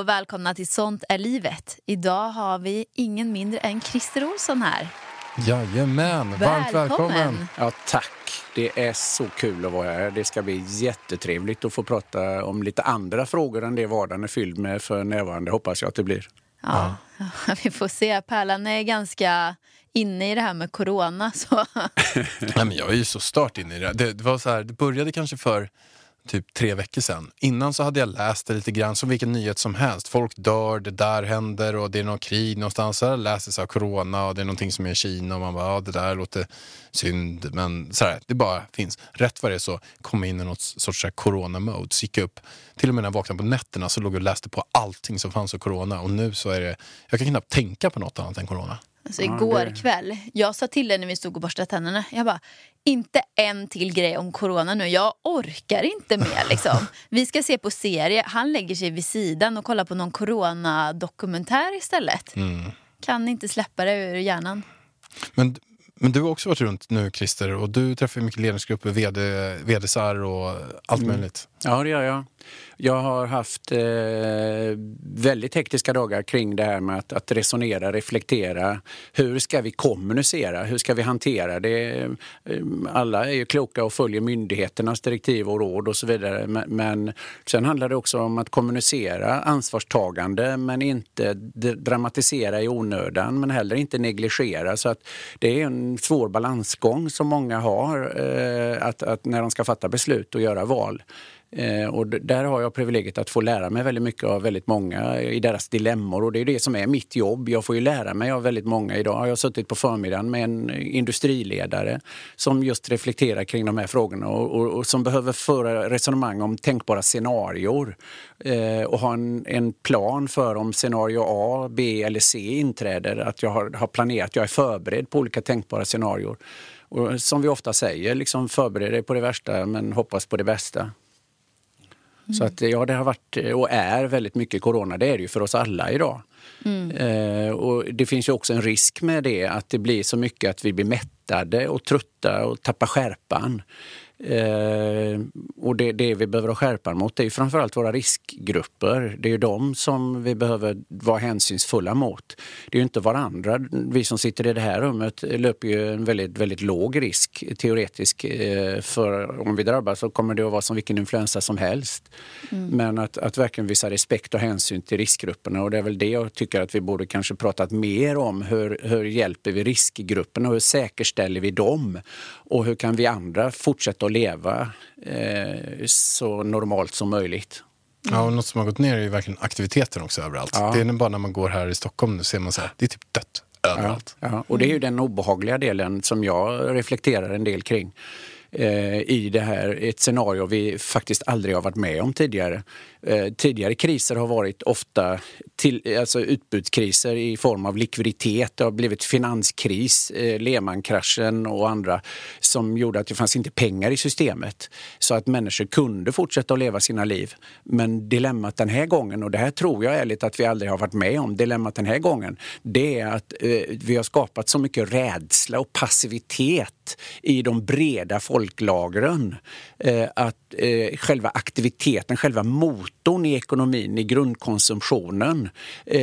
och välkomna till Sånt är livet. Idag har vi ingen mindre än Christer Olsson här. Jajamän, varmt Välkommen. välkommen. Ja, tack. Det är så kul att vara här. Det ska bli jättetrevligt att få prata om lite andra frågor än det vardagen är fylld med för närvarande, hoppas jag att det blir. Ja, vi får se. Pärlan är ganska inne i det här med corona. Så. Nej, men jag är ju så start in i det. det. Det, var så här, det började kanske för typ tre veckor sedan. Innan så hade jag läst det lite grann som vilken nyhet som helst. Folk dör, det där händer och det är något krig någonstans. Så jag läste så här, corona och det är någonting som är i Kina och man bara, ja det där låter synd. Men så här, det bara finns. Rätt vad det är så kom jag in i något sorts corona-mode. Så gick jag upp, till och med när jag vaknade på nätterna så låg jag och läste på allting som fanns om corona. Och nu så är det, jag kan knappt tänka på något annat än corona. Alltså, igår kväll, jag sa till dig när vi stod och borstade tänderna, jag bara, inte en till grej om corona nu, jag orkar inte mer liksom. Vi ska se på serie, han lägger sig vid sidan och kollar på någon coronadokumentär istället. Kan inte släppa det ur hjärnan. Men, men du har också varit runt nu Christer och du träffar mycket ledningsgrupper, vd, vdsar och allt möjligt. Ja, det gör jag. Jag har haft eh, väldigt hektiska dagar kring det här med att, att resonera, reflektera. Hur ska vi kommunicera? Hur ska vi hantera det? Eh, alla är ju kloka och följer myndigheternas direktiv och råd och så vidare. Men, men sen handlar det också om att kommunicera ansvarstagande men inte dramatisera i onödan men heller inte negligera. Så att det är en svår balansgång som många har eh, att, att när de ska fatta beslut och göra val. Eh, och där har jag privilegiet att få lära mig väldigt mycket av väldigt många i deras dilemmor och det är det som är mitt jobb. Jag får ju lära mig av väldigt många. Idag har jag suttit på förmiddagen med en industriledare som just reflekterar kring de här frågorna och, och, och som behöver föra resonemang om tänkbara scenarier eh, och ha en, en plan för om scenario A, B eller C inträder. Att jag har, har planerat, jag är förberedd på olika tänkbara scenarier. Och som vi ofta säger, liksom förbered dig på det värsta men hoppas på det bästa. Så att ja, det har varit och är väldigt mycket corona. Det är det ju för oss alla idag. Eh, och det finns ju också en risk med det att det blir så mycket att vi blir mättade och trötta och tappar skärpan. Eh, och det, det vi behöver ha skärpan mot det är ju framförallt våra riskgrupper. Det är ju de som vi behöver vara hänsynsfulla mot. Det är ju inte varandra. Vi som sitter i det här rummet löper ju en väldigt, väldigt låg risk teoretisk. Eh, för om vi drabbas så kommer det att vara som vilken influensa som helst. Men att, att verkligen visa respekt och hänsyn till riskgrupperna och det är väl det jag tycker att vi borde kanske pratat mer om. Hur, hur hjälper vi riskgrupperna och hur säkerställer vi dem? Och hur kan vi andra fortsätta att leva eh, så normalt som möjligt? Ja, och något som har gått ner är ju verkligen aktiviteten också överallt. Ja. Det är bara när man går här i Stockholm nu ser man så här, det är typ dött överallt. Ja, och det är ju den obehagliga delen som jag reflekterar en del kring eh, i det här, ett scenario vi faktiskt aldrig har varit med om tidigare. Eh, tidigare kriser har varit ofta till, alltså utbudskriser i form av likviditet. Det har blivit finanskris, eh, Lehmankraschen och andra som gjorde att det fanns inte pengar i systemet så att människor kunde fortsätta att leva sina liv. Men dilemmat den här gången, och det här tror jag ärligt att vi aldrig har varit med om, dilemmat den här gången, det är att eh, vi har skapat så mycket rädsla och passivitet i de breda folklagren eh, att eh, själva aktiviteten, själva motorn i ekonomin, i grundkonsumtionen eh,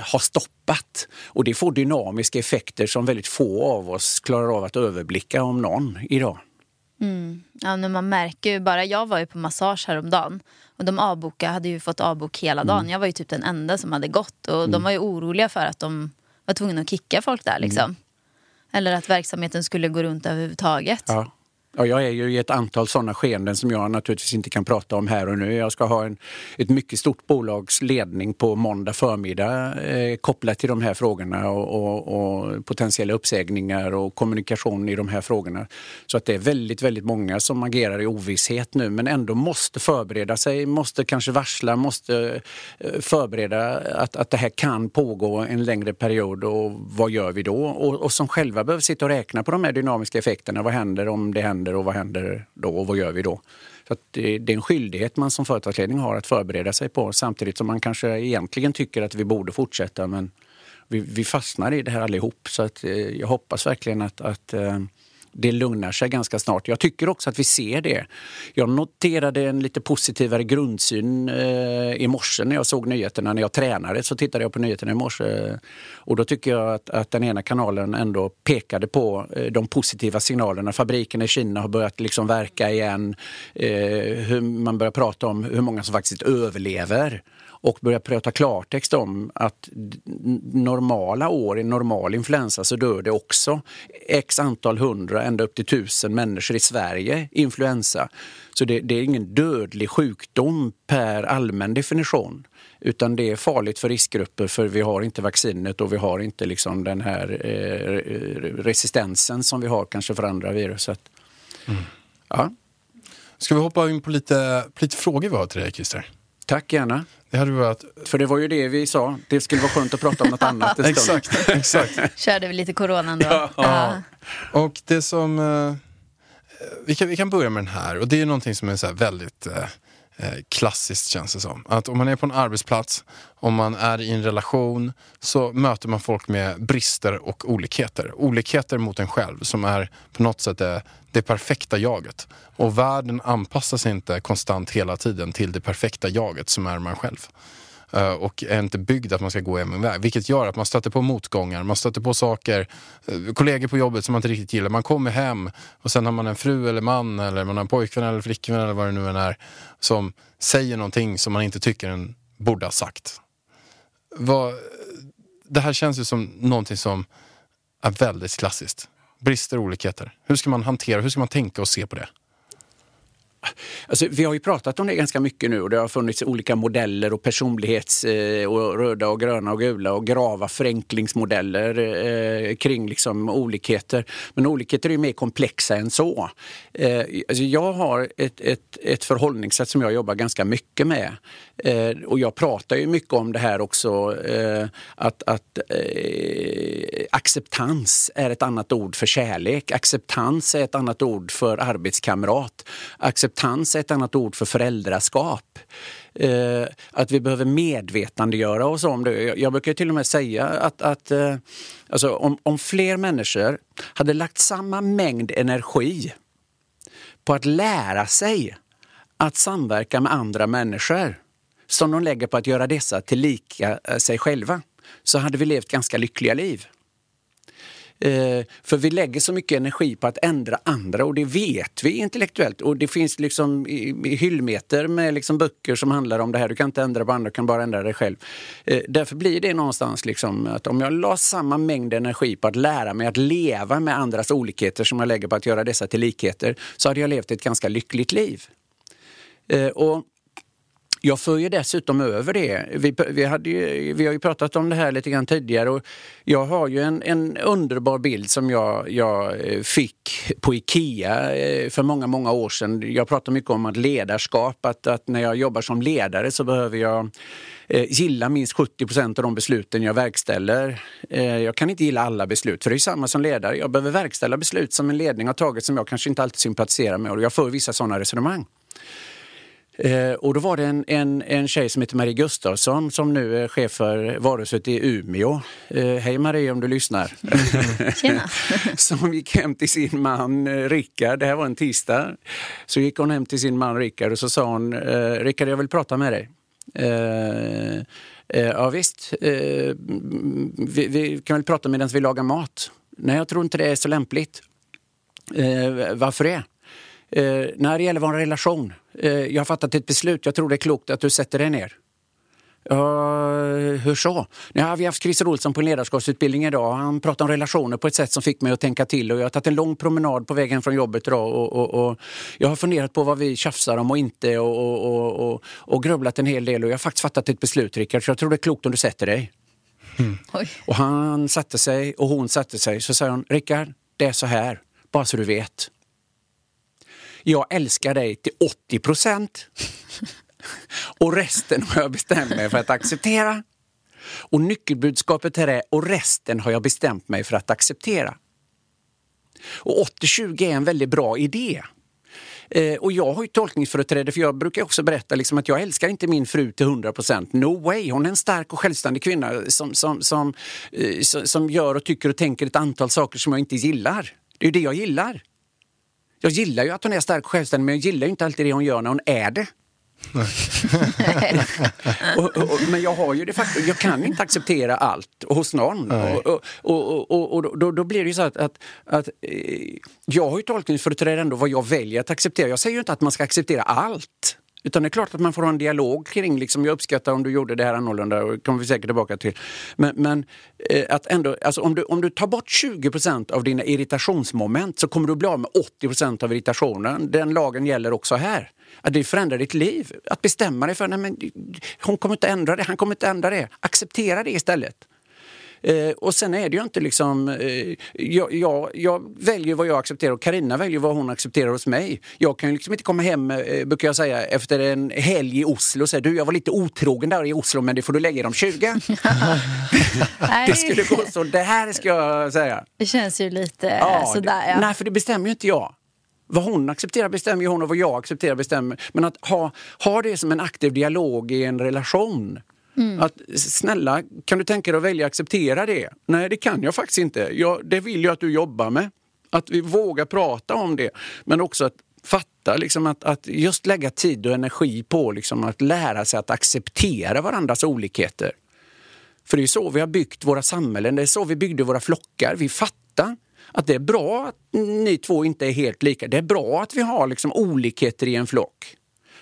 har stoppat. Och det får dynamiska effekter som väldigt få av oss klarar av att överblicka om någon idag. Ja, men man märker ju bara, jag var ju på massage häromdagen Och de avbokade, hade ju fått avbok hela dagen. Mm. Jag var ju typ den enda som hade gått. Och de var ju oroliga för att de var tvungna att kicka folk där liksom. Mm. Eller att verksamheten skulle gå runt överhuvudtaget. Ja. Ja, jag är ju i ett antal sådana skeenden som jag naturligtvis inte kan prata om här och nu. Jag ska ha en, ett mycket stort bolags ledning på måndag förmiddag eh, kopplat till de här frågorna och, och, och potentiella uppsägningar och kommunikation i de här frågorna. Så att det är väldigt, väldigt många som agerar i ovisshet nu men ändå måste förbereda sig, måste kanske varsla, måste eh, förbereda att, att det här kan pågå en längre period och vad gör vi då? Och, och som själva behöver sitta och räkna på de här dynamiska effekterna. Vad händer om det händer och vad händer då och vad gör vi då? Så att det, det är en skyldighet man som företagsledning har att förbereda sig på samtidigt som man kanske egentligen tycker att vi borde fortsätta men vi, vi fastnar i det här allihop. Så att, eh, jag hoppas verkligen att, att eh, det lugnar sig ganska snart. Jag tycker också att vi ser det. Jag noterade en lite positivare grundsyn eh, i morse när jag såg nyheterna. När jag tränade så tittade jag på nyheterna i morse eh, och då tycker jag att, att den ena kanalen ändå pekade på eh, de positiva signalerna. Fabrikerna i Kina har börjat liksom verka igen. Eh, hur man börjar prata om hur många som faktiskt överlever och börja prata klartext om att normala år i normal influensa så dör det också x antal hundra, ända upp till tusen människor i Sverige influensa. Så det, det är ingen dödlig sjukdom per allmän definition. Utan det är farligt för riskgrupper för vi har inte vaccinet och vi har inte liksom den här eh, resistensen som vi har kanske för andra virus. Så att, Ja, Ska vi hoppa in på lite, på lite frågor vi har till dig Christer? tack gärna. Det hade varit... För det var ju det vi sa, det skulle vara skönt att prata om något annat en stund. Exakt, exakt. Körde vi lite coronan då? Ja. Ja. Och det som... Eh, vi, kan, vi kan börja med den här. Och det är någonting som är så här väldigt eh, Eh, klassiskt känns det som. Att om man är på en arbetsplats, om man är i en relation så möter man folk med brister och olikheter. Olikheter mot en själv som är på något sätt det, det perfekta jaget. Och världen anpassar sig inte konstant hela tiden till det perfekta jaget som är man själv. Eh, och är inte byggd att man ska gå en väg. Vilket gör att man stöter på motgångar, man stöter på saker, eh, kollegor på jobbet som man inte riktigt gillar. Man kommer hem och sen har man en fru eller man eller man har en pojkvän eller flickvän eller vad det nu än är som säger någonting som man inte tycker den borde ha sagt. Vad, det här känns ju som någonting som är väldigt klassiskt. Brister och olikheter. Hur ska man hantera, hur ska man tänka och se på det? Alltså, vi har ju pratat om det ganska mycket nu och det har funnits olika modeller och personlighets eh, och röda och gröna och gula och grava förenklingsmodeller eh, kring liksom olikheter. Men olikheter är ju mer komplexa än så. Eh, alltså, jag har ett, ett, ett förhållningssätt som jag jobbar ganska mycket med. Eh, och jag pratar ju mycket om det här också eh, att, att eh, acceptans är ett annat ord för kärlek. Acceptans är ett annat ord för arbetskamrat. Acceptans är ett annat ord för föräldraskap. Eh, att vi behöver medvetandegöra oss om det. Jag, jag brukar till och med säga att, att eh, alltså, om, om fler människor hade lagt samma mängd energi på att lära sig att samverka med andra människor som de lägger på att göra dessa till lika eh, sig själva så hade vi levt ganska lyckliga liv. Eh, för vi lägger så mycket energi på att ändra andra och det vet vi intellektuellt. Och det finns liksom i, i hyllmeter med liksom böcker som handlar om det här. Du kan inte ändra på andra, du kan bara ändra dig själv. Eh, därför blir det någonstans liksom att om jag la samma mängd energi på att lära mig att leva med andras olikheter som jag lägger på att göra dessa till likheter så hade jag levt ett ganska lyckligt liv. Eh, och jag för ju dessutom över det. Vi, vi, hade ju, vi har ju pratat om det här lite grann tidigare och jag har ju en, en underbar bild som jag, jag eh, fick på Ikea eh, för många, många år sedan. Jag pratar mycket om att ledarskap, att, att när jag jobbar som ledare så behöver jag eh, gilla minst 70 procent av de besluten jag verkställer. Jag kan inte gilla alla beslut, för det är samma som ledare. Jag behöver verkställa beslut som en ledning har tagit som jag kanske inte alltid sympatiserar med och jag för vissa sådana resonemang. Eh, och då var det en, en, en tjej som heter Marie Gustafsson som nu är chef för varuhuset i Umeå. Eh, hej Marie om du lyssnar. Tjena. som gick hem till sin man eh, Rickard, det här var en tisdag. Så gick hon hem till sin man Rickard och så sa hon, eh, Rickard jag vill prata med dig. Eh, eh, ja visst, eh, vi, vi kan väl prata medan vi lagar mat. Nej, jag tror inte det är så lämpligt. Eh, varför det? Eh, när det gäller vår relation, eh, jag har fattat ett beslut, jag tror det är klokt att du sätter dig ner. Ja, hur så? Ja, vi har haft Christer Olsson på en ledarskapsutbildning idag. Han pratade om relationer på ett sätt som fick mig att tänka till. Och jag har tagit en lång promenad på vägen från jobbet idag och, och, och jag har funderat på vad vi tjafsar om och inte och, och, och, och, och grubblat en hel del. Och jag har faktiskt fattat ett beslut, Rickard, så jag tror det är klokt om du sätter dig. Oj. Och han satte sig och hon satte sig. Så sa hon, Rickard, det är så här, bara så du vet. Jag älskar dig till 80 procent. Och resten har jag bestämt mig för att acceptera. Och nyckelbudskapet här är, och resten har jag bestämt mig för att acceptera. Och 80-20 är en väldigt bra idé. Eh, och jag har ju tolkningsföreträde för jag brukar också berätta liksom att jag älskar inte min fru till 100 procent. No way! Hon är en stark och självständig kvinna som, som, som, eh, som, som gör och tycker och tänker ett antal saker som jag inte gillar. Det är ju det jag gillar. Jag gillar ju att hon är stark och självständig men jag gillar ju inte alltid det hon gör när hon är det. och, och, och, men jag har ju de facto, jag kan inte acceptera allt hos någon. Nej. Och, och, och, och, och då, då blir det ju så att, att, att eh, jag har ju tolkningsföreträde ändå vad jag väljer att acceptera. Jag säger ju inte att man ska acceptera allt. Utan det är klart att man får ha en dialog kring, liksom, jag uppskattar om du gjorde det här annorlunda och det kommer vi säkert tillbaka till. Men, men eh, att ändå, alltså, om, du, om du tar bort 20% av dina irritationsmoment så kommer du bli av med 80% av irritationen. Den lagen gäller också här. Att det förändrar ditt liv. Att bestämma dig för, nej men hon kommer inte ändra det, han kommer inte ändra det. Acceptera det istället. Eh, och sen är det ju inte liksom... Eh, jag, jag, jag väljer vad jag accepterar och Karina väljer vad hon accepterar hos mig. Jag kan ju liksom inte komma hem, eh, brukar jag säga, efter en helg i Oslo och säga du, jag var lite otrogen där i Oslo men det får du lägga i de 20. Nej, det skulle gå så där ska jag säga. det känns ju lite Ja, sådär. det, Ja. Nej, för det bestämmer ju inte jag. Vad hon accepterar bestämmer ju hon och vad jag accepterar bestämmer. Men att ha, ha det som en aktiv dialog i en relation. Mm. Att snälla, kan du tänka dig att välja att acceptera det? Nej, det kan jag faktiskt inte. Jag, det vill jag att du jobbar med. Att vi vågar prata om det. Men också att fatta, liksom att, att just lägga tid och energi på liksom att lära sig att acceptera varandras olikheter. För det är så vi har byggt våra samhällen, det är så vi byggde våra flockar. Vi fattar att det är bra att ni två inte är helt lika. Det är bra att vi har liksom olikheter i en flock.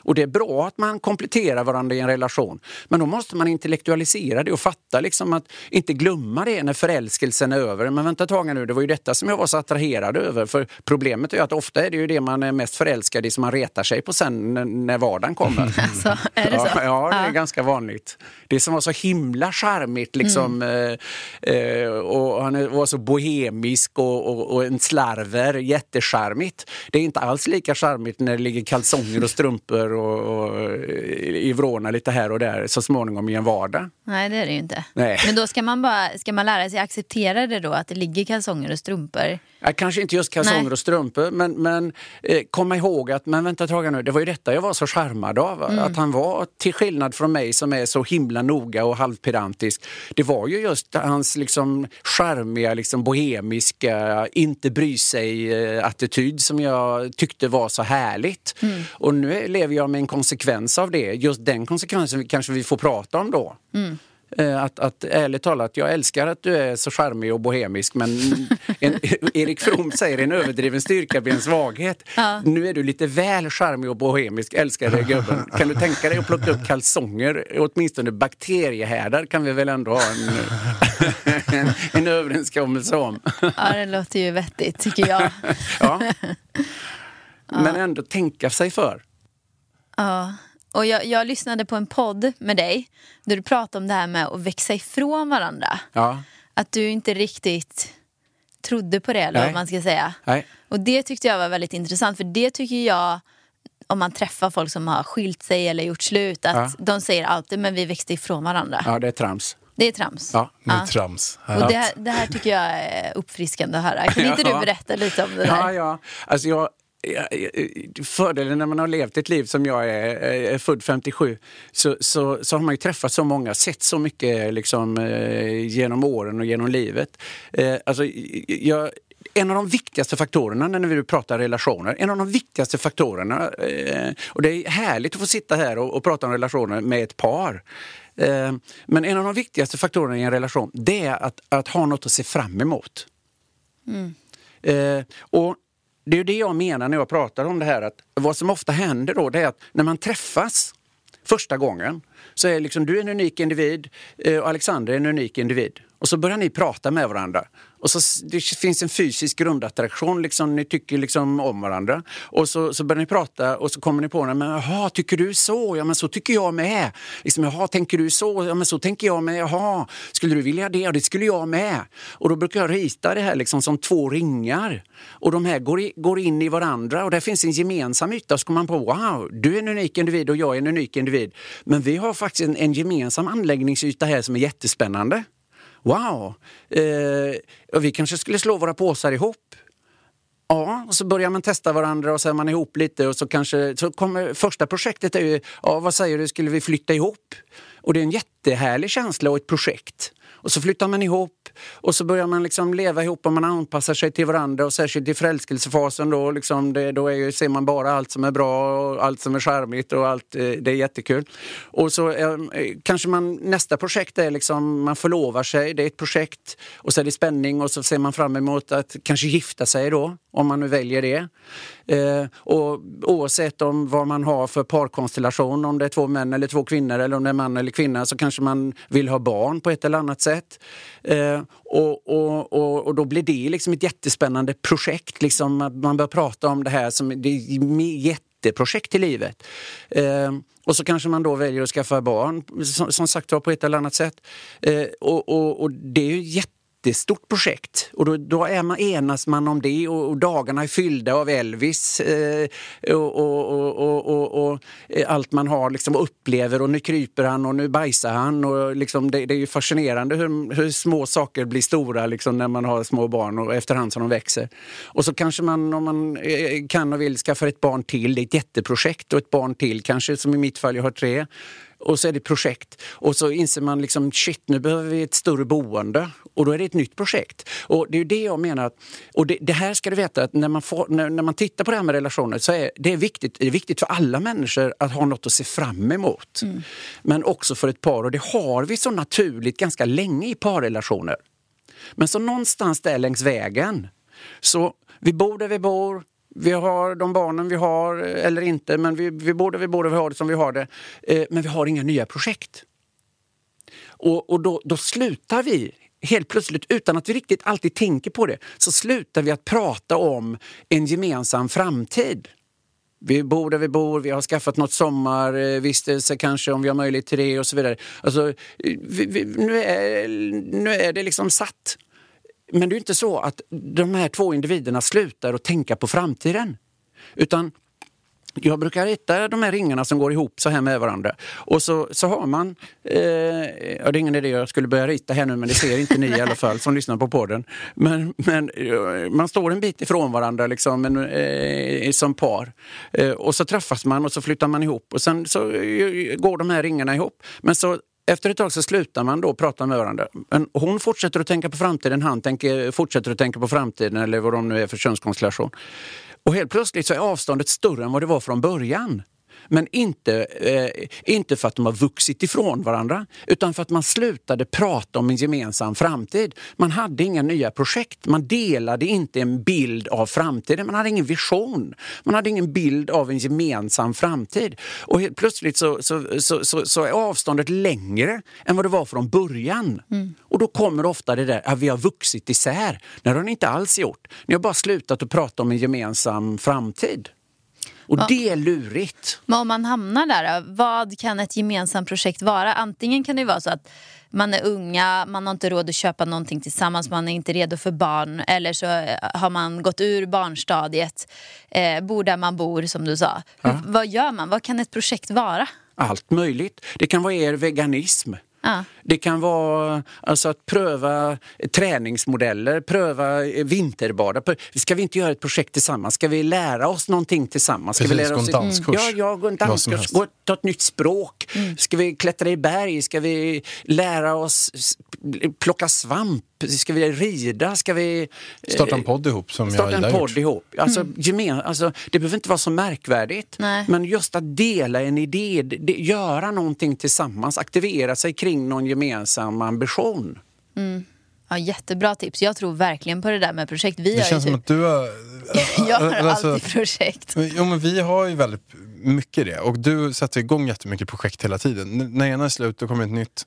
Och det är bra att man kompletterar varandra i en relation. Men då måste man intellektualisera det och fatta liksom att inte glömma det när förälskelsen är över. Men vänta ett nu, det var ju detta som jag var så attraherad över. För problemet är ju att ofta är det ju det man är mest förälskad i som man retar sig på sen när- vardagen kommer. Alltså, är det ja, så? Ja, det är Ja. ganska vanligt. Det som var så himla charmigt liksom, eh, eh, och han var så bohemisk och, och, och en slarver, jättecharmigt. Det är inte alls lika charmigt när det ligger kalsonger och strumpor och, och i vrårna lite här och där så småningom i en vardag. Nej, det är det ju inte. Nej. Men då ska man, bara, ska man lära sig acceptera det då, att det ligger kalsonger och strumpor? Ja, kanske inte just kalsonger Nej. och strumpor, men, men eh, komma ihåg att, men vänta ett nu, det var ju detta jag var så charmad av. Att han var, till skillnad från mig som är så himla noga och halvpedantisk, det var ju just hans liksom charmiga, liksom bohemiska, inte bry sig-attityd som jag tyckte var så härligt. Och nu lever jag med en konsekvens av det. Just den konsekvensen kanske vi får prata om då. Eh, Att, att ärligt talat, jag älskar att du är så charmig och bohemisk men en, Erik From säger en överdriven styrka blir en svaghet. Nu är du lite väl charmig och bohemisk, älskar dig gubben. Kan du tänka dig att plocka upp kalsonger, åtminstone bakteriehärdar kan vi väl ändå ha en, en, en överenskommelse om. Ja, det låter ju vettigt tycker jag. Ja. Men ändå tänka sig för. Ja. Och jag, jag lyssnade på en podd med dig där du pratade om det här med att växa ifrån varandra. Ja. Att du inte riktigt trodde på det, eller Nej. vad man ska säga. Nej. Och det tyckte jag var väldigt intressant, för det tycker jag om man träffar folk som har skilt sig eller gjort slut, att Ja. de säger alltid men vi växte ifrån varandra. ja, det är trams. Det är trams. Ja. Nu är trams. Och det, här, det här tycker jag är uppfriskande att höra. Kan inte du berätta lite om det där? Ja, ja. Alltså jag- fördelen när man har levt ett liv som jag är, är född 57, så, så, så har man ju träffat så många, sett så mycket liksom, eh, genom åren och genom livet. Eh, alltså, jag, en av de viktigaste faktorerna när vi pratar relationer, en av de viktigaste faktorerna, eh, och det är härligt att få sitta här och, och prata om relationer med ett par. Eh, men en av de viktigaste faktorerna i en relation, det är att, att ha något att se fram emot. Eh, och det är ju det jag menar när jag pratar om det här att vad som ofta händer då det är att när man träffas första gången så är liksom du är en unik individ eh, och Alexander är en unik individ. Och så börjar ni prata med varandra. Och så det finns en fysisk grundattraktion, liksom, ni tycker liksom om varandra. Och så, så börjar ni prata och så kommer ni på, men jaha, tycker du så? Ja, men så tycker jag med. Liksom, jaha, tänker du så? Ja, men så tänker jag med. Jaha, skulle du vilja det? Ja, det skulle jag med. Och då brukar jag rita det här liksom som två ringar. Och de här går, i, går in i varandra och där finns en gemensam yta. Så kommer man på, wow, du är en unik individ och jag är en unik individ. Men vi har faktiskt en, en gemensam anläggningsyta här som är jättespännande. Wow! Eh, vi kanske skulle slå våra påsar ihop. Ja, och så börjar man testa varandra och så är man ihop lite och så kanske så kommer första projektet är ju, ja vad säger du, skulle vi flytta ihop? Och det är en jättehärlig känsla och ett projekt. Och så flyttar man ihop och så börjar man liksom leva ihop och man anpassar sig till varandra och särskilt i förälskelsefasen då, liksom det, då är ju, ser man bara allt som är bra och allt som är charmigt och allt, eh, det är jättekul. Och så eh, kanske man, nästa projekt är liksom, man förlovar sig, det är ett projekt och så är det spänning och så ser man fram emot att kanske gifta sig då, om man nu väljer det. Eh, och oavsett om vad man har för parkonstellation, om det är två män eller två kvinnor eller om det är man eller kvinna så kanske man vill ha barn på ett eller annat sätt. Eh, och, och, och, och då blir det liksom ett jättespännande projekt, liksom att man börjar prata om det här som det är ett jätteprojekt i livet. Eh, och så kanske man då väljer att skaffa barn, som, som sagt var, på ett eller annat sätt. Eh, och, och, och det är ju jätte jättestort projekt och då, då är man, enas man om det och, och dagarna är fyllda av Elvis eh, och, och, och, och, och, och eh, allt man har liksom upplever och nu kryper han och nu bajsar han och liksom det, det är ju fascinerande hur, hur små saker blir stora liksom när man har små barn och efterhand som de växer. Och så kanske man om man eh, kan och vill skaffa ett barn till, det är ett jätteprojekt och ett barn till kanske som i mitt fall, jag har tre och så är det projekt. Och så inser man liksom shit, nu behöver vi ett större boende. Och då är det ett nytt projekt. Och det är det jag menar. Att, och det, det här ska du veta att när man, får, när, när man tittar på det här med relationer så är det viktigt, det är viktigt för alla människor att ha något att se fram emot. Men också för ett par och det har vi så naturligt ganska länge i parrelationer. Men så någonstans där längs vägen så vi bor där vi bor, vi har de barnen vi har, eh, eller inte, men vi, vi bor där vi bor ha vi har det som vi har det. Eh, men vi har inga nya projekt. Och, och då, då slutar vi helt plötsligt, utan att vi riktigt alltid tänker på det, så slutar vi att prata om en gemensam framtid. Vi bor där vi bor, vi har skaffat något sommarvistelse eh, kanske om vi har möjlighet till det och så vidare. Alltså, eh, vi, vi, nu, är, nu är det liksom satt. Men det är inte så att de här två individerna slutar att tänka på framtiden. Utan jag brukar rita de här ringarna som går ihop så här med varandra. Och så, så har man, eh, ja, det är ingen idé jag skulle börja rita här nu men det ser inte ni i alla fall som lyssnar på podden. Men, men eh, man står en bit ifrån varandra liksom, men, eh, som par. Eh, och så träffas man och så flyttar man ihop och sen så eh, går de här ringarna ihop. Men så efter ett tag så slutar man då prata med varandra. Men hon fortsätter att tänka på framtiden, han tänker, fortsätter att tänka på framtiden eller vad de nu är för könskonstellation. Och helt plötsligt så är avståndet större än vad det var från början. Men inte, eh, inte för att de har vuxit ifrån varandra utan för att man slutade prata om en gemensam framtid. Man hade inga nya projekt, man delade inte en bild av framtiden, man hade ingen vision. Man hade ingen bild av en gemensam framtid. Och plötsligt så, så, så, så, så är avståndet längre än vad det var från början. Och då kommer ofta det där att vi har vuxit isär. Det har ni inte alls gjort. Ni har bara slutat att prata om en gemensam framtid. Och det är lurigt. Men om man hamnar där, då, vad kan ett gemensamt projekt vara? Antingen kan det vara så att man är unga, man har inte råd att köpa någonting tillsammans, man är inte redo för barn. Eller så eh, har man gått ur barnstadiet, eh, bor där man bor som du sa. Hur, Vad gör man? Vad kan ett projekt vara? Allt möjligt. Det kan vara er veganism. Ja. Det kan vara alltså, att pröva träningsmodeller, pröva eh, vinterbada. Ska vi inte göra ett projekt tillsammans? Ska vi lära oss någonting tillsammans? Ska Precis, vi lära gå en oss... danskurs. Ja, ja, gå en danskurs, gå, ta ett nytt språk. Ska vi klättra i berg? Ska vi lära oss plocka svamp? Ska vi rida? Ska vi... eh, Starta en podd ihop som jag Starta och en podd gjort. ihop. Alltså, gemen, alltså, det behöver inte vara så märkvärdigt. Nej. Men just att dela en idé, det, göra någonting tillsammans, aktivera sig kring någon gemensam ambition. Ja, jättebra tips. Jag tror verkligen på det där med projekt. Vi Det känns som typ, att du har... jag har alltså- alltid projekt. Jo men vi har ju väldigt mycket det och du sätter igång jättemycket projekt hela tiden. N- när ena är slut då kommer ett nytt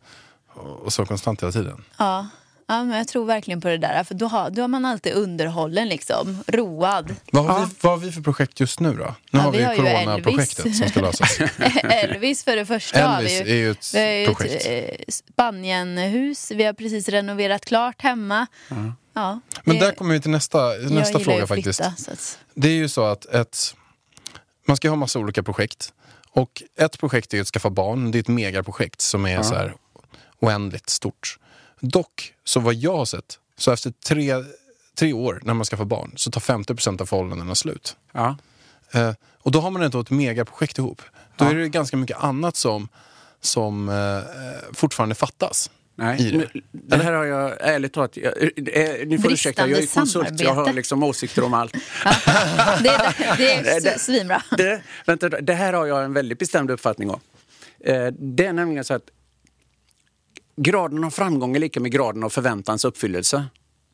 och så konstant hela tiden. Ja. Ja, men jag tror verkligen på det där. För då har, då har man alltid underhållen, liksom. road. Vad har, vi, vad har vi för projekt just nu då? Nu Ja, har vi vi, har ju coronaprojektet som ska lösas. Elvis för det första har Elvis vi är ju ett vi har ju projekt. ett eh, Spanienhus. Vi har precis renoverat klart hemma. Ja, Men det- där kommer vi till nästa, nästa ju fråga att flytta, faktiskt. så att- Det är ju så att ett, man ska ha massa olika projekt. Och ett projekt är att skaffa barn. Det är ett megaprojekt som är så här oändligt stort. Dock, så vad jag har sett, så efter tre, tre år när man skaffar barn så tar 50% av förhållandena slut. Ja. Eh, och då har man ändå ett megaprojekt ihop. Då är det ganska mycket annat som, som eh, fortfarande fattas. Nej, det. det här har jag ärligt talat, jag, eh, ni får ursäkta, jag är konsult, jag har samarbete. liksom åsikter om allt. Det, är- det är Det- s- svinbra. Det, vänta, det här har jag en väldigt bestämd uppfattning om. Eh, Det är nämligen så att graden av framgång är lika med graden av förväntans uppfyllelse.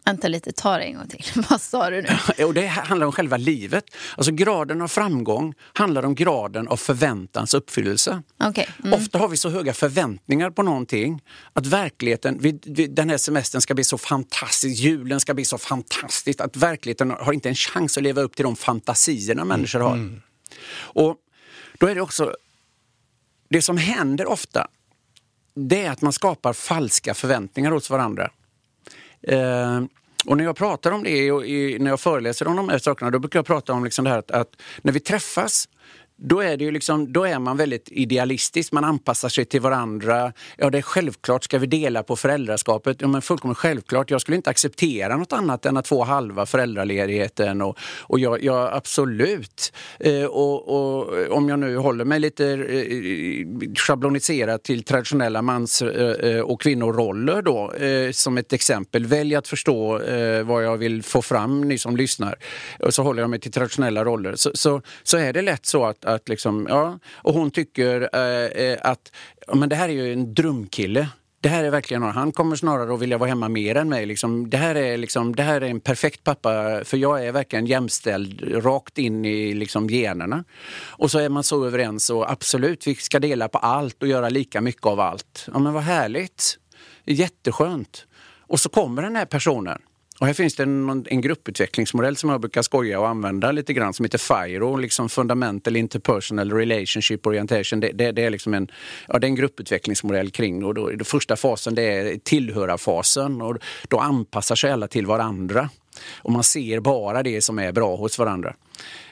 Vänta lite, ta det en gång till. Vad sa du nu? Och det handlar om själva livet. Alltså graden av framgång handlar om graden av förväntans uppfyllelse. Okej. Mm. Ofta har vi så höga förväntningar på någonting att verkligheten, vi, vi, den här semestern ska bli så fantastisk, julen ska bli så fantastisk att verkligheten har inte en chans att leva upp till de fantasierna människor har. Och då är det också, det som händer ofta, det är att man skapar falska förväntningar hos varandra. Eh, och när jag pratar om det och i, när jag föreläser om de här sakerna, då brukar jag prata om liksom det här att, att när vi träffas då är, det ju liksom, då är man väldigt idealistisk, man anpassar sig till varandra. Ja, det är självklart, ska vi dela på föräldraskapet? Ja, men fullkomligt självklart. Jag skulle inte acceptera något annat än att få halva föräldraledigheten. Och, och jag, jag absolut. Eh, och, och om jag nu håller mig lite eh, eh, schabloniserat till traditionella mans eh, eh, och kvinnoroller då, eh, som ett exempel. Välj att förstå eh, vad jag vill få fram, ni som lyssnar. Och så håller jag mig till traditionella roller. Så, så, så är det lätt så att, att liksom, ja, och hon tycker eh, eh att men det här är ju en drömkille. Det här är verkligen någon, han kommer snarare att vilja vara hemma mer än mig. Liksom, det, här är liksom, det här är en perfekt pappa, för jag är verkligen jämställd rakt in i liksom, generna. Och så är man så överens och absolut, vi ska dela på allt och göra lika mycket av allt. Ja men vad härligt! Jätteskönt! Och så kommer den här personen. Och här finns det en, en grupputvecklingsmodell som jag brukar skoja och använda lite grann som heter FIRO, liksom Fundamental Interpersonal Relationship Orientation. Det, det, det är liksom en, ja, det är en grupputvecklingsmodell kring och då, den första fasen det är tillhörarfasen och då anpassar sig alla till varandra. Och man ser bara det som är bra hos varandra.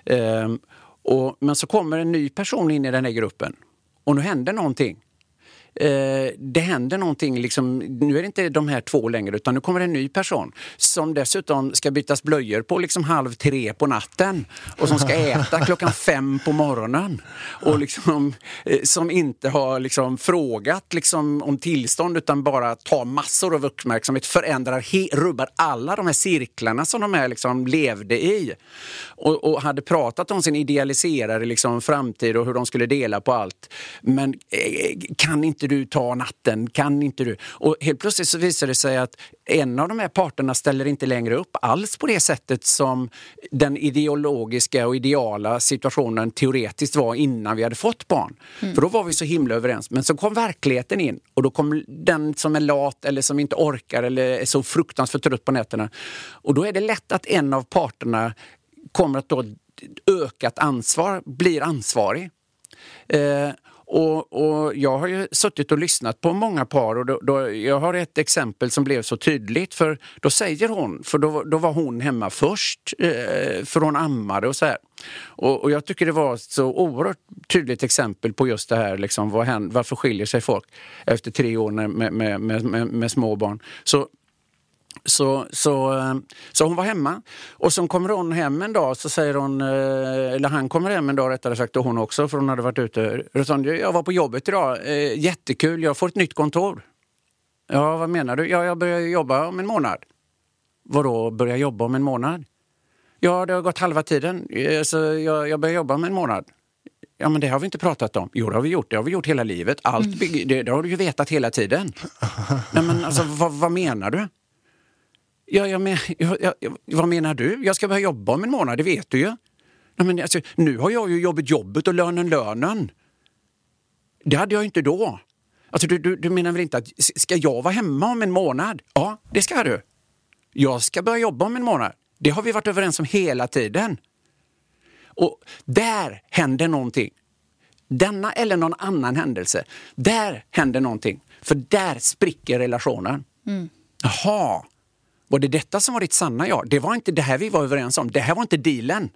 Ehm, och, men så kommer en ny person in i den här gruppen och nu händer någonting. Eh, det händer någonting, liksom, nu är det inte de här två längre utan nu kommer en ny person som dessutom ska bytas blöjor på liksom halv tre på natten och som ska äta klockan fem på morgonen och liksom, eh, som inte har liksom, frågat liksom, om tillstånd utan bara tar massor av uppmärksamhet, förändrar, he- rubbar alla de här cirklarna som de här liksom, levde i och, och hade pratat om sin idealiserade liksom, framtid och hur de skulle dela på allt. Men eh, kan inte du ta natten? Kan inte du? Och helt plötsligt så visar det sig att en av de här parterna ställer inte längre upp alls på det sättet som den ideologiska och ideala situationen teoretiskt var innan vi hade fått barn. För då var vi så himla överens. Men så kom verkligheten in och då kom den som är lat eller som inte orkar eller är så fruktansvärt trött på nätterna. Och då är det lätt att en av parterna kommer att då ökat ansvar, blir ansvarig. Eh, och, och jag har ju suttit och lyssnat på många par och då, då, jag har ett exempel som blev så tydligt för då säger hon, för då, då var hon hemma först eh, för hon ammade och så här. Och, och jag tycker det var ett så oerhört tydligt exempel på just det här, liksom, vad händer, varför skiljer sig folk efter tre år med, med, med, med, med små barn. Så så, så, eh, så hon var hemma och så kommer hon hem en dag så säger hon, eh, eller han kommer hem en dag rättare sagt och hon också för hon hade varit ute. Och sa, jag var på jobbet idag, eh, jättekul, jag får ett nytt kontor. Ja, vad menar du? Ja, jag börjar jobba om en månad. Vadå börja jobba om en månad? Ja, det har gått halva tiden, så jag, jag börjar jobba om en månad. Ja, men det har vi inte pratat om. Jo, det har vi gjort. Det har vi gjort hela livet. Allt bygger, det, det har du ju vetat hela tiden. Nej, men alltså, vad, vad menar du? Ja, jag men, jag, jag, vad menar du? Jag ska börja jobba om en månad, det vet du ju. Nej, men alltså, nu har jag ju jobbet jobbet och lönen lönen. Det hade jag inte då. Alltså, du, du, du menar väl inte att ska jag vara hemma om en månad? Ja, det ska du. Jag ska börja jobba om en månad. Det har vi varit överens om hela tiden. Och där händer någonting. Denna eller någon annan händelse, där händer någonting. För där spricker relationen. Jaha, var det detta som var ditt sanna jag? Det var inte det här vi var överens om. Det här var inte dealen.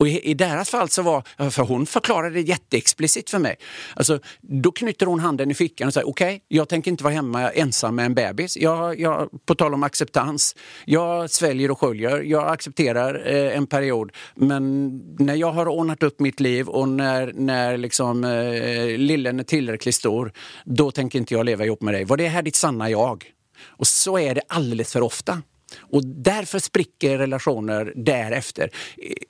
Och i, i deras fall så var, för hon förklarade det jätteexplicit för mig. Alltså, då knyter hon handen i fickan och säger okej, okay, jag tänker inte vara hemma ensam med en bebis. Jag, jag, på tal om acceptans, jag sväljer och sköljer, jag accepterar eh, en period. Men när jag har ordnat upp mitt liv och när, när liksom, eh, lillen är tillräckligt stor, då tänker inte jag leva ihop med dig. Var det här ditt sanna jag? Och så är det alldeles för ofta. Och därför spricker relationer därefter.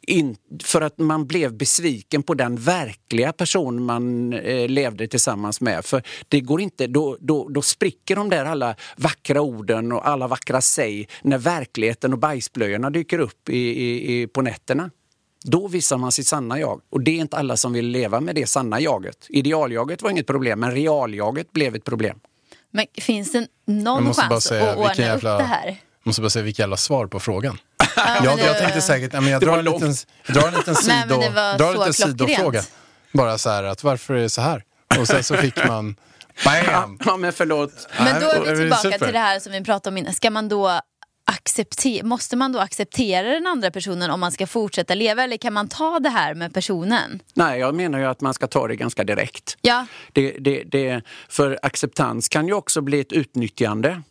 In, för att man blev besviken på den verkliga person man eh, levde tillsammans med. För det går inte, då, då, då spricker de där alla vackra orden och alla vackra säg när verkligheten och bajsblöjorna dyker upp i, i, i, på nätterna. Då visar man sitt sanna jag. Och det är inte alla som vill leva med det sanna jaget. Idealjaget var inget problem, men realjaget blev ett problem. Men finns det någon måste bara chans säga, att ordna jävla- upp det här? Jag måste bara säga vilket jävla svar på frågan. men jag, jag tänkte säkert, ja, men jag drar en liten, drar en liten, Nej, sido, var drar en liten sidofråga. Bara så här att varför är det så här? Och sen så fick man, bam! Ja, men förlåt. Men då är det vi är tillbaka super. till det här som vi pratade om innan. Ska man då acceptera, måste man då acceptera den andra personen om man ska fortsätta leva eller kan man ta det här med personen? Nej, jag menar ju att man ska ta det ganska direkt. Ja, Det, det, det, för acceptans kan ju också bli ett utnyttjande.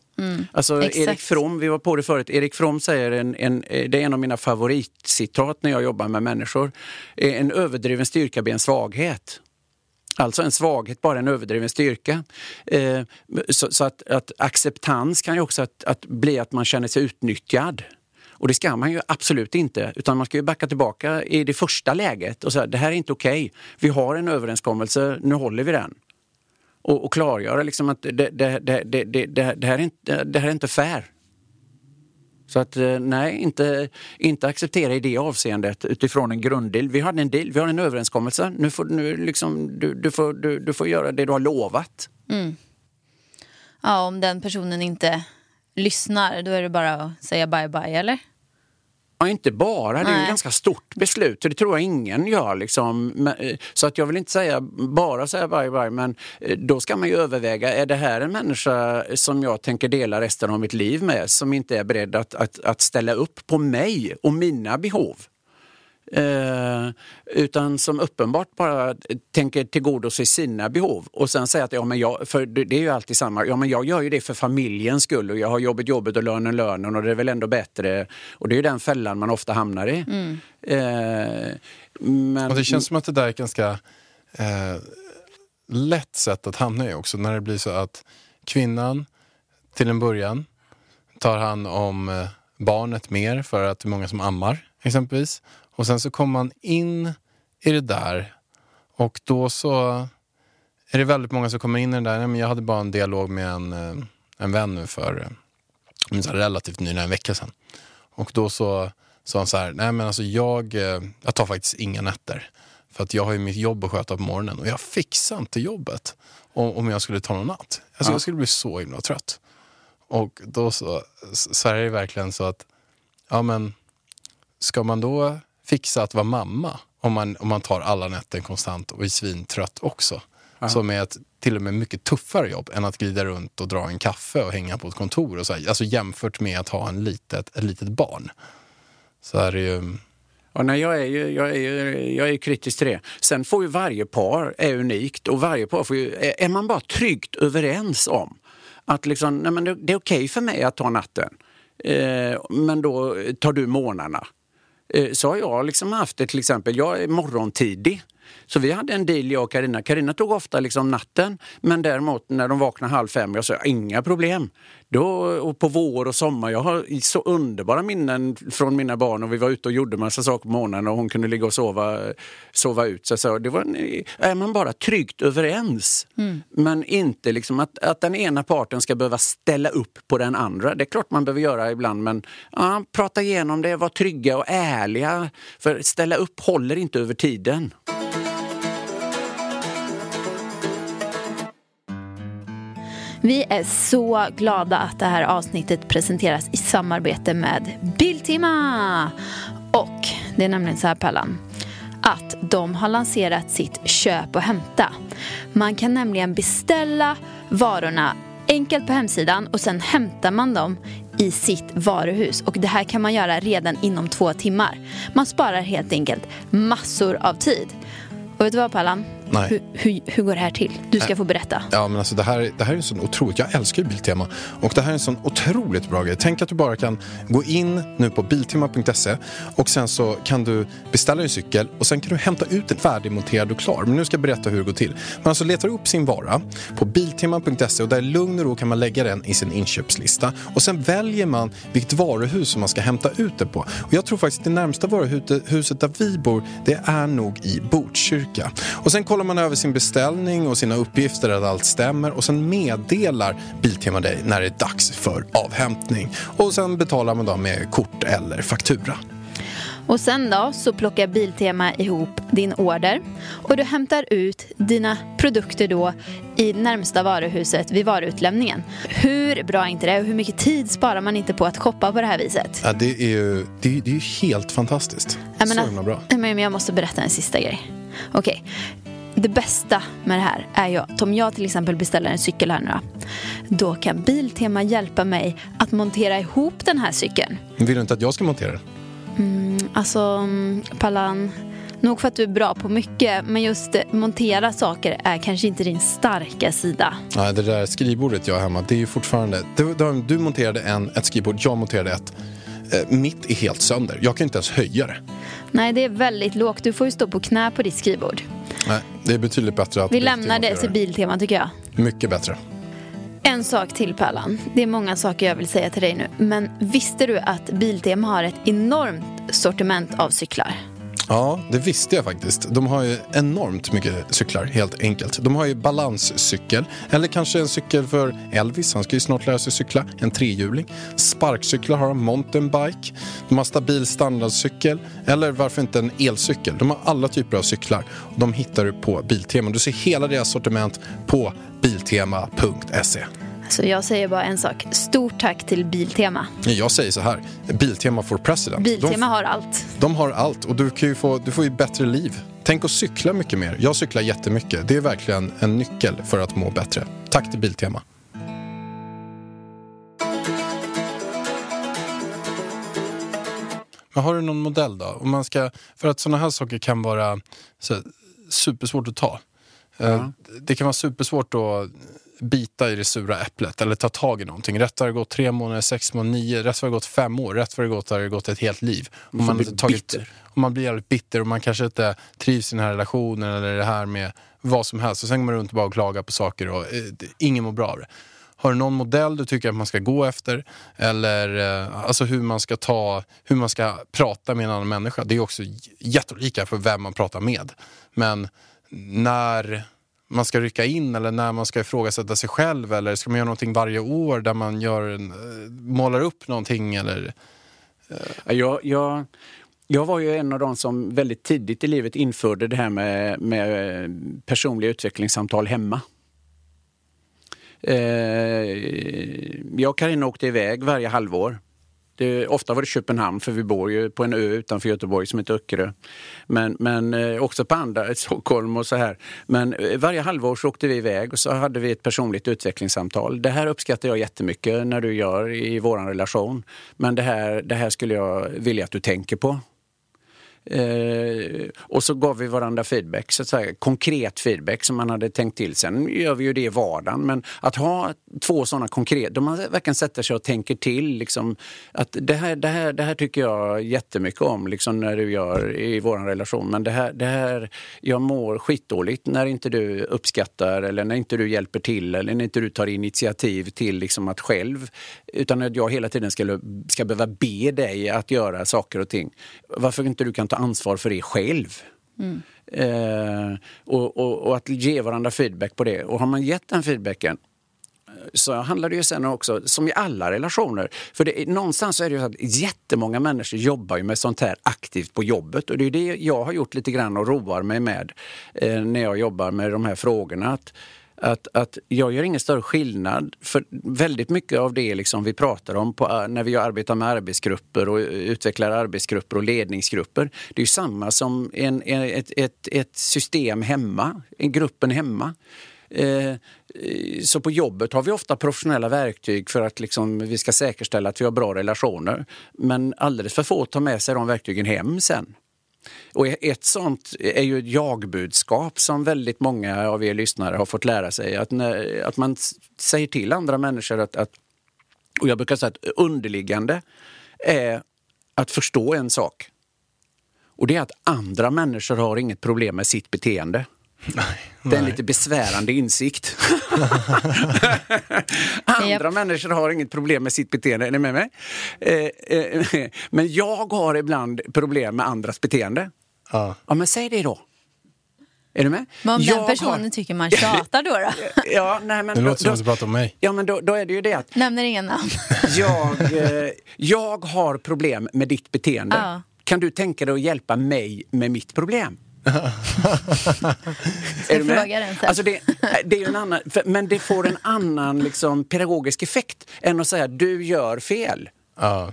alltså Mm, exakt. Erik From, vi var på det förut, Erik From säger, en, en, det är en av mina favoritcitat när jag jobbar med människor. Eh, En överdriven styrka blir en svaghet. Alltså en svaghet, bara en överdriven styrka. Eh, så så att, att acceptans kan ju också att, att bli att man känner sig utnyttjad. Och det ska man ju absolut inte, utan man ska ju backa tillbaka i det första läget och säga det här är inte okej. Vi har en överenskommelse, nu håller vi den. Och, och klargöra liksom att det, det, det, det, det, det, det, här är inte, det här är inte fair. Så att eh, nej, inte, inte acceptera i det avseendet utifrån en grunddeal. Vi hade en deal, vi har en överenskommelse. Nu får, nu liksom, du, du, får, du, du får göra det du har lovat. Mm. ja, om den personen inte lyssnar då är det bara att säga bye bye eller? Ja, inte bara, det är ett ganska stort beslut. och Det tror jag ingen gör. Liksom. Eh, Så att jag vill inte säga bara säga bye bye, men eh, då ska man ju överväga, är det här en människa som jag tänker dela resten av mitt liv med, som inte är beredd att, att, att ställa upp på mig och mina behov? Eh, utan som uppenbart bara tänker tillgodose sina behov och sen säga att ja, men jag, för det är ju alltid samma, ja men jag gör ju det för familjens skull och jag har jobbet jobbet och lönen lönen och det är väl ändå bättre. Och det är ju den fällan man ofta hamnar i. Eh, men, Och det känns som att det där är ett ganska eh, lätt sätt att hamna i också. När det blir så att kvinnan till en början tar hand om eh, barnet mer för att det är många som ammar exempelvis. Och sen så kommer man in i det där och då så är det väldigt många som kommer in i det där. Nej, men jag hade bara en dialog med en, eh, en vän nu för eh, så relativt nyligen, en vecka sedan. Och då så sa han så här, nej men alltså jag, eh, jag tar faktiskt inga nätter. För att jag har ju mitt jobb att sköta på morgonen och jag fixar inte jobbet om, om jag skulle ta någon natt. Alltså jag skulle bli så himla trött. Och då så, så är det verkligen så att, ja men, ska man då fixa att vara mamma om man, om man tar alla nätter konstant och är svintrött också? Som är ett till och med mycket tuffare jobb än att glida runt och dra en kaffe och hänga på ett kontor. Och så här. Alltså jämfört med att ha en litet, ett litet barn. Så är det ju... Ja, nej, jag, är ju, jag, är ju, jag är ju kritisk till det. Sen får ju varje par, är unikt och varje par får ju, är man bara tryggt överens om att liksom, nej, men det, det är okej för mig att ta natten, eh, men då tar du morgnarna. Eh, så har jag liksom haft det till exempel, jag är morgontidig. Så vi hade en deal jag och Carina. Carina tog ofta liksom natten men däremot när de vaknade halv fem, jag sa inga problem. Då, och på vår och sommar, jag har så underbara minnen från mina barn och vi var ute och gjorde massa saker på morgonen och hon kunde ligga och sova, sova ut. Så, så det var en, är man bara tryggt överens men inte liksom att, att den ena parten ska behöva ställa upp på den andra. Det är klart man behöver göra ibland men ja, prata igenom det, vara trygga och ärliga. För ställa upp håller inte över tiden. Vi är så glada att det här avsnittet presenteras i samarbete med Biltema. Och det är nämligen så här Pallan att de har lanserat sitt köp och hämta. Man kan nämligen beställa varorna enkelt på hemsidan och sen hämtar man dem i sitt varuhus. Och det här kan man göra redan inom två timmar. Man sparar helt enkelt massor av tid. Och vet du vad Pallan? Nej. Hur, hur, hur går det här till? Du ska få berätta. Ja, men alltså det här, det här är en sån otroligt, jag älskar ju Biltema och det här är en sån otroligt bra grej. Tänk att du bara kan gå in nu på biltema.se och sen så kan du beställa din cykel och sen kan du hämta ut den färdigmonterad och klar. Men nu ska jag berätta hur det går till. Man alltså letar upp sin vara på biltema.se och där i lugn och ro kan man lägga den i sin inköpslista och sen väljer man vilket varuhus som man ska hämta ut det på. Och jag tror faktiskt det närmsta varuhuset där vi bor, det är nog i Botkyrka. Och sen kollar man över sin beställning och sina uppgifter att allt stämmer och sen meddelar Biltema dig när det är dags för avhämtning. Och sen betalar man då med kort eller faktura. Och sen då så plockar Biltema ihop din order och du hämtar ut dina produkter då i närmsta varuhuset vid varuutlämningen. Hur bra är inte det? Och hur mycket tid sparar man inte på att shoppa på det här viset? Ja, det är ju det är, det är helt fantastiskt. Jag Så himla bra. Men jag måste berätta en sista grej. Okej. Det bästa med det här är ju att om jag till exempel beställer en cykel här nu då, då kan Biltema hjälpa mig att montera ihop den här cykeln. Vill du inte att jag ska montera den? Alltså, mm, Pallan, nog för att du är bra på mycket, men just eh, montera saker är kanske inte din starka sida. Nej, det där skrivbordet jag har hemma, det är ju fortfarande... Du, du, du monterade en, ett skrivbord, jag monterade ett. Eh, mitt är helt sönder. Jag kan inte ens höja det. Nej, det är väldigt lågt. Du får ju stå på knä på ditt skrivbord. Nej, det är betydligt bättre att Vi lämnar det till Biltema tycker jag. Mycket bättre. En sak till Pärlan. Det är många saker jag vill säga till dig nu. Men visste du att Biltema har ett enormt sortiment av cyklar? Ja, det visste jag faktiskt. De har ju enormt mycket cyklar, helt enkelt. De har ju balanscykel, eller kanske en cykel för Elvis, han ska ju snart lära sig cykla, en trehjuling. Sparkcyklar har de, mountainbike. De har stabil standardcykel, eller varför inte en elcykel. De har alla typer av cyklar. De hittar du på Biltema. Du ser hela deras sortiment på biltema.se. Så jag säger bara en sak. Stort tack till Biltema. Jag säger så här, Biltema for president. Biltema De- har allt. De har allt och du, kan ju få, du får ju bättre liv. Tänk att cykla mycket mer. Jag cyklar jättemycket. Det är verkligen en nyckel för att må bättre. Tack till Biltema. Men har du någon modell då? Om man ska, för att sådana här saker kan vara så, supersvårt att ta. Eh, Det kan vara supersvårt att bita i det sura äpplet eller ta tag i någonting. Rätt har det gått tre månader, sex månader, nio, rätt har det gått fem år, rätt har det gått har det gått ett helt liv. Om man, bli har tagit, om man blir jävligt bitter och man kanske inte trivs i den här relationen eller det här med vad som helst. Och sen går man runt och bara klagar på saker och eh, ingen mår bra av det. Har du någon modell du tycker att man ska gå efter? Eller eh, alltså hur man ska ta, hur man ska prata med en annan människa. Det är också jättelika för vem man pratar med. Men när man ska rycka in eller när man ska ifrågasätta sig själv eller ska man göra någonting varje år där man gör en, eh, målar upp någonting eller eh. Jag, jag, jag var ju en av de som väldigt tidigt i livet införde det här med, med eh, personliga utvecklingssamtal hemma. Eh, jag och Carina åkte iväg varje halvår. Det, ofta var det Köpenhamn, för vi bor ju på en ö utanför Göteborg som heter Öckerö. Men, men eh, också på andra, eh, Stockholm och så här. Men eh, varje halvår så åkte vi iväg och så hade vi ett personligt utvecklingssamtal. Det här uppskattar jag jättemycket när du gör i vår relation. Men det här, det här skulle jag vilja att du tänker på. Eh, och så gav vi varandra feedback, så att säga, konkret feedback som man hade tänkt till. Sen gör vi ju det i vardagen, men att ha två sådana konkreta, då man verkligen sätter sig och tänker till. Liksom, att det, här, det, här, det här tycker jag jättemycket om liksom, när du gör i vår relation, men det här, det här, jag mår skitdåligt när inte du uppskattar eller när inte du hjälper till eller när inte du tar initiativ till liksom, att själv, utan att jag hela tiden ska, ska behöva be dig att göra saker och ting. Varför inte du kan ta ansvar för er själv? Eh, och, och, och att ge varandra feedback på det. Och har man gett den feedbacken eh, så handlar det ju sen också, som i alla relationer, för det, någonstans så är det ju så att jättemånga människor jobbar ju med sånt här aktivt på jobbet och det är det jag har gjort lite grann och roar mig med eh, när jag jobbar med de här frågorna. Att, att, att jag gör ingen större skillnad. För väldigt mycket av det liksom vi pratar om på, eh, när vi arbetar med arbetsgrupper och eh, utvecklar arbetsgrupper och ledningsgrupper. Det är ju samma som en, en, ett, ett, ett system hemma, en gruppen hemma. Eh, så på jobbet har vi ofta professionella verktyg för att liksom vi ska säkerställa att vi har bra relationer. Men alldeles för få tar med sig de verktygen hem sen. Och ett sånt är ju ett jag-budskap som väldigt många av er lyssnare har fått lära sig. Att, när, att man säger till andra människor att, att, och jag brukar säga att underliggande är att förstå en sak. Och det är att andra människor har inget problem med sitt beteende. Det är en lite besvärande insikt. Andra Japp. människor har inget problem med sitt beteende. Är ni med mig? Eh, eh, men jag har ibland problem med andras beteende. Ja. Ja, men säg det då. Är du med? Men om Jag den personen har- tycker man tjatar då? då? Ja, nej, men Det låter som att du pratar om mig. ja, men då, då är det ju det att Nämner inga namn. jag, eh, jag har problem med ditt beteende. Ja. Kan du tänka dig att hjälpa mig med mitt problem? Är du med? Alltså det, det är en annan, för, men det får en annan liksom, pedagogisk effekt än att säga du gör fel. Ja.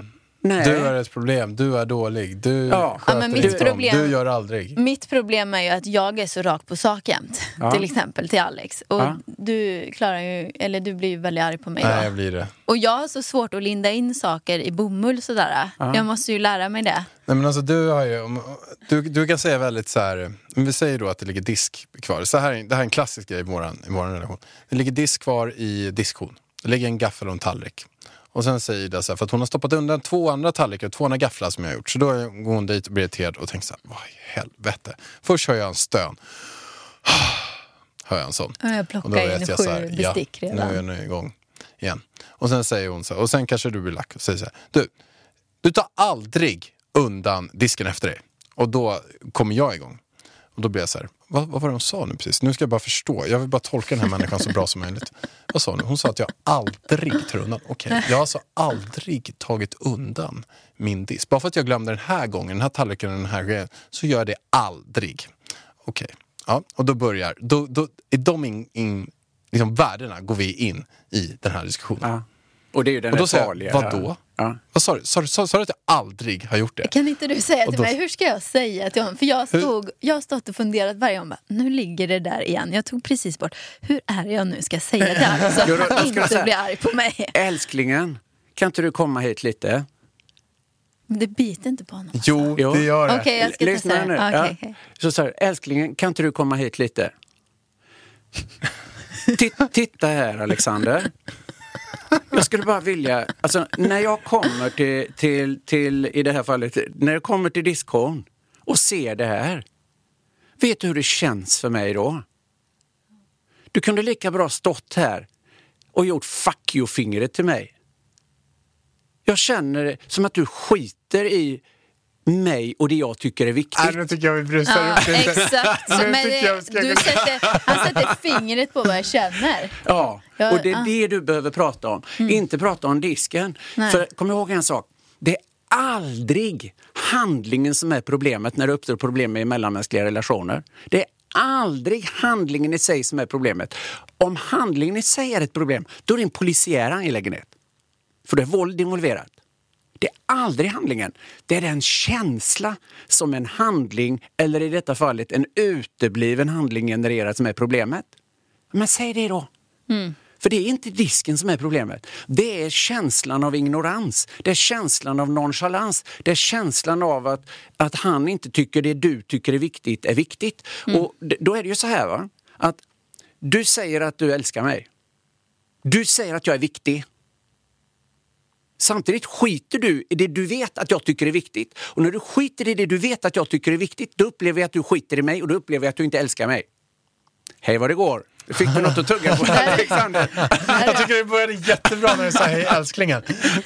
Nej. Du är ett problem, du är dålig, du Ja. sköter Ja, men mitt inte om, problem- du gör aldrig. Mitt problem är ju att jag är så rak på sak jämt. Ja. Till exempel till Alex. Och Ja. du klarar ju, eller du blir ju väldigt arg på mig Nej, då. jag blir det. Och jag har så svårt att linda in saker i bomull sådär. Jag måste ju lära mig det. Nej, men alltså, du, har ju, om- du, du kan säga väldigt så här, om vi säger då att det ligger disk kvar. Så här, det här är en klassisk grej i vår i våran relation. Det ligger disk kvar i diskhon. Det ligger en gaffel och en tallrik. Och sen säger Ida så här, för att hon har stoppat undan två andra tallrikar och två andra gafflar som jag har gjort. Så då går hon dit och blir irriterad och tänker så här, vad i helvete. Först hör jag en stön. hör jag en sån. Ja, jag Och plockar då in vet jag sju så här, ja, bestick nu redan. är jag nu igång igen. Och sen säger hon så här, och sen kanske du blir lack och säger så här, du, du tar aldrig undan disken efter dig. Och då kommer jag igång. Och då blev jag så här, vad, vad var det hon sa nu precis? Nu ska jag bara förstå, jag vill bara tolka den här människan så bra som möjligt. Vad sa hon? Hon sa att jag aldrig tar undan. Okej, jag har alltså aldrig tagit undan min disk. Bara för att jag glömde den här gången, den här tallriken och den här grejen, så gör jag det aldrig. Okej, ja, och då börjar, då, då är de in, in, liksom värdena går vi in i den här diskussionen. Ja. Och det är ju den Och då här säger jag, vadå? Ja. Vad sa du? Sa, du- sa, sa du att jag aldrig har gjort det? Kan inte du säga till då- mig, hur ska jag säga till honom? För jag, stod, jag har stått och funderat varje gång, bara, nu ligger det där igen. Jag tog precis bort, hur är det jag nu ska säga till honom så att han inte säga- blir arg på mig? Älsklingen, kan inte du komma hit lite? Det biter inte på honom. Jo, Jo. det gör det. Okej, jag ska Lyssna testa. nu. det. Ja. Okej. Så sa du, älsklingen, kan inte du komma hit lite? Titt- Titta här Alexander. Jag skulle bara vilja, alltså när jag kommer till, till, till, i det här fallet, när jag kommer till diskon och ser det här. Vet du hur det känns för mig då? Du kunde lika bra stått här och gjort fuck you-fingret till mig. Jag känner det som att du skiter i mig och det jag tycker är viktigt. Nej, nu tycker jag vi brusar Ja, upp lite. exakt. Men det, du sätter, han sätter fingret på vad jag känner. Ja, och det är ah. det du behöver prata om. Inte prata om disken. Nej. För kom ihåg en sak. Det är aldrig handlingen som är problemet när det uppstår problem i mellanmänskliga relationer. Det är aldrig handlingen i sig som är problemet. Om handlingen i sig är ett problem, då är det en polisiär angelägenhet. För det är våld involverat. Det är aldrig handlingen. Det är den känsla som en handling, eller i detta fallet en utebliven handling genererar som är problemet. Men säg det då. För det är inte disken som är problemet. Det är känslan av ignorans. Det är känslan av nonchalans. Det är känslan av att, att han inte tycker det du tycker är viktigt är viktigt. Och d- då är det ju så här va, att du säger att du älskar mig. Du säger att jag är viktig. Samtidigt skiter du i det du vet att jag tycker är viktigt. Och när du skiter i det du vet att jag tycker är viktigt, då upplever jag att du skiter i mig och då upplever jag att du inte älskar mig. Hej vad det går! Fick du något att tugga på Alexander? Jag tycker det började jättebra när du sa hej älsklingen.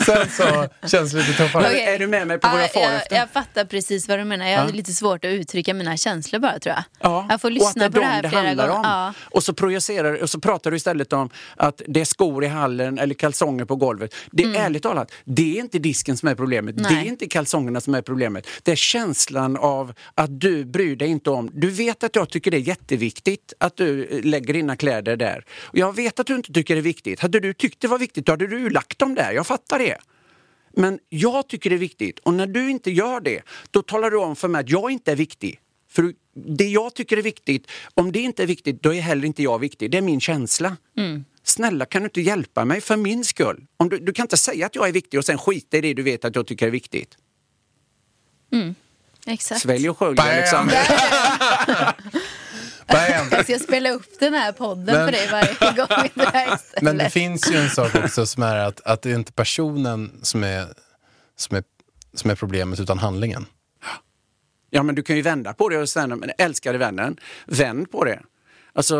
Sen så känns det lite tuffare. Okej. Är du med mig på våra far jag, efter? jag fattar precis vad du menar. Jag hade lite svårt att uttrycka mina känslor bara tror jag. Ja, Jag får och att lyssna är på det här flera handlar gånger. om. Ja. Och så projicerar och så pratar du istället om att det är skor i hallen eller kalsonger på golvet. Det är ärligt talat, det är inte disken som är problemet. Det Mm. Nej. är inte kalsongerna som är problemet. Det är känslan av att du bryr dig inte om... Du vet att jag tycker det är jätteviktigt att du lägger dina kläder där. Och jag vet att du inte tycker det är viktigt. Hade du tyckt det var viktigt, då hade du lagt dem där. Jag fattar det. Men jag tycker det är viktigt och när du inte gör det, då talar du om för mig att jag inte är viktig. För det jag tycker är viktigt, om det inte är viktigt, då är heller inte jag viktig. Det är min känsla. Snälla, kan du inte hjälpa mig för min skull? Om du, du kan inte säga att jag är viktig och sen skita i det du vet att jag tycker är viktigt. Exakt. Svälj och skölj! Alexander. Bam! Jag ska spela upp den här podden Men- för dig varje gång drar istället. Men det finns ju en sak också som är att, att det är inte personen som är, som, är, som är problemet utan handlingen. Ja, men du kan ju vända på det och säga, men älskade vännen, vänd på det. Alltså,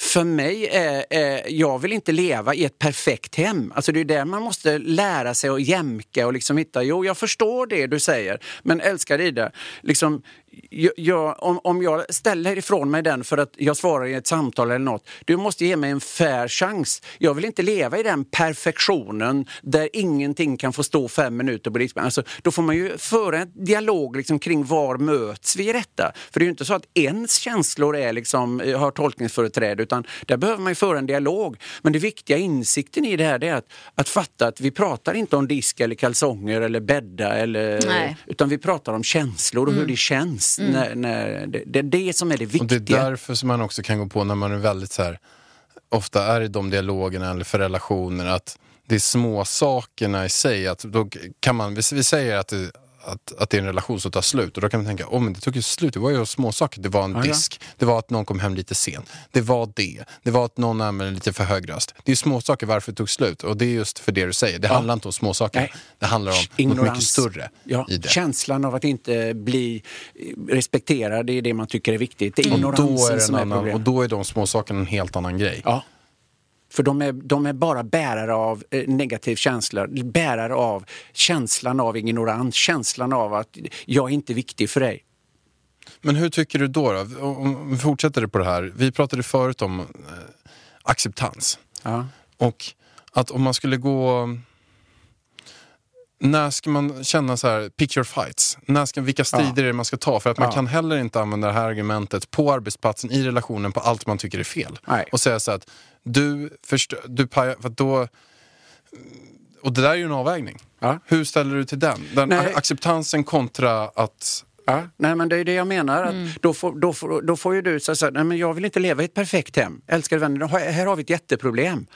för mig är, eh, jag vill inte leva i ett perfekt hem. Alltså det är där man måste lära sig att jämka och liksom hitta, jo jag förstår det du säger, men älskar Ida, liksom, jag, jag, om, om jag ställer ifrån mig den för att jag svarar i ett samtal eller något, du måste ge mig en fair chans. Jag vill inte leva i den perfektionen där ingenting kan få stå fem minuter på diskbänken. Alltså, då får man ju föra en dialog liksom, kring var möts vi i detta? För det är ju inte så att ens känslor är liksom, har tolkningsföreträde utan där behöver man ju föra en dialog. Men det viktiga insikten i det här är att, att fatta att vi pratar inte om disk eller kalsonger eller bädda eller, Nej. utan vi pratar om känslor och hur det känns. När, när, det, det är det som är det Och viktiga. det är därför som man också kan gå på när man är väldigt så här, ofta är i de dialogerna eller för relationer att det är små sakerna i sig. Att då kan man, vi vi säger att det, att, att det är en relation som tar slut och då kan man tänka, oh, men det tog ju slut, det var ju små saker. Det var en Ja, ja. disk, det var att någon kom hem lite sent, det var det, det var att någon använde lite för hög röst. Det är små saker varför det tog slut och det är just för det du säger, det handlar inte om små saker. Nej. det handlar om något mycket större Ja, i det. Känslan av att inte bli respekterad, det är det man tycker är viktigt. Det är Och ignoransen då, är som en är annan, och problemet. då är de små sakerna en helt annan grej. Ja. För de är, de är bara bärare av eh, negativ känsla, bärare av känslan av ignorans, känslan av att jag är inte viktig för dig. Men hur tycker du då? då? Om vi fortsätter på det här. Vi pratade förut om eh, acceptans. Ja. Och att om man skulle gå... När ska man känna så här, pick your fights? När ska, vilka strider är det man ska ta? För att man Ja. kan heller inte använda det här argumentet på arbetsplatsen, i relationen, på allt man tycker är fel. Nej. Och säga så här att du, förstö, du pajar, för då... Och det där är ju en avvägning. Ja. Hur ställer du till den? den Nej. acceptansen kontra att... Ja, nej men det är det jag menar. Att Mm. då, får, då, får, då får ju du säga nej men jag vill inte leva i ett perfekt hem. Älskade vänner, här har vi ett jätteproblem.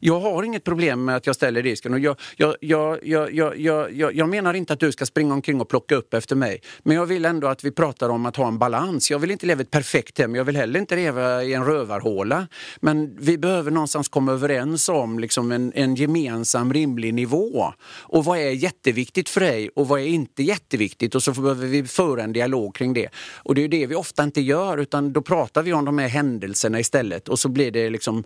Jag har inget problem med att jag ställer disken och jag, jag, jag, jag, jag, jag, jag, jag menar inte att du ska springa omkring och plocka upp efter mig. Men jag vill ändå att vi pratar om att ha en balans. Jag vill inte leva i ett perfekt hem, jag vill heller inte leva i en rövarhåla. Men vi behöver någonstans komma överens om liksom en, en gemensam rimlig nivå. Och vad är jätteviktigt för dig och vad är inte jätteviktigt? Och så behöver vi föra en dialog kring det. Och det är ju det vi ofta inte gör utan då pratar vi om de här händelserna istället och så blir det liksom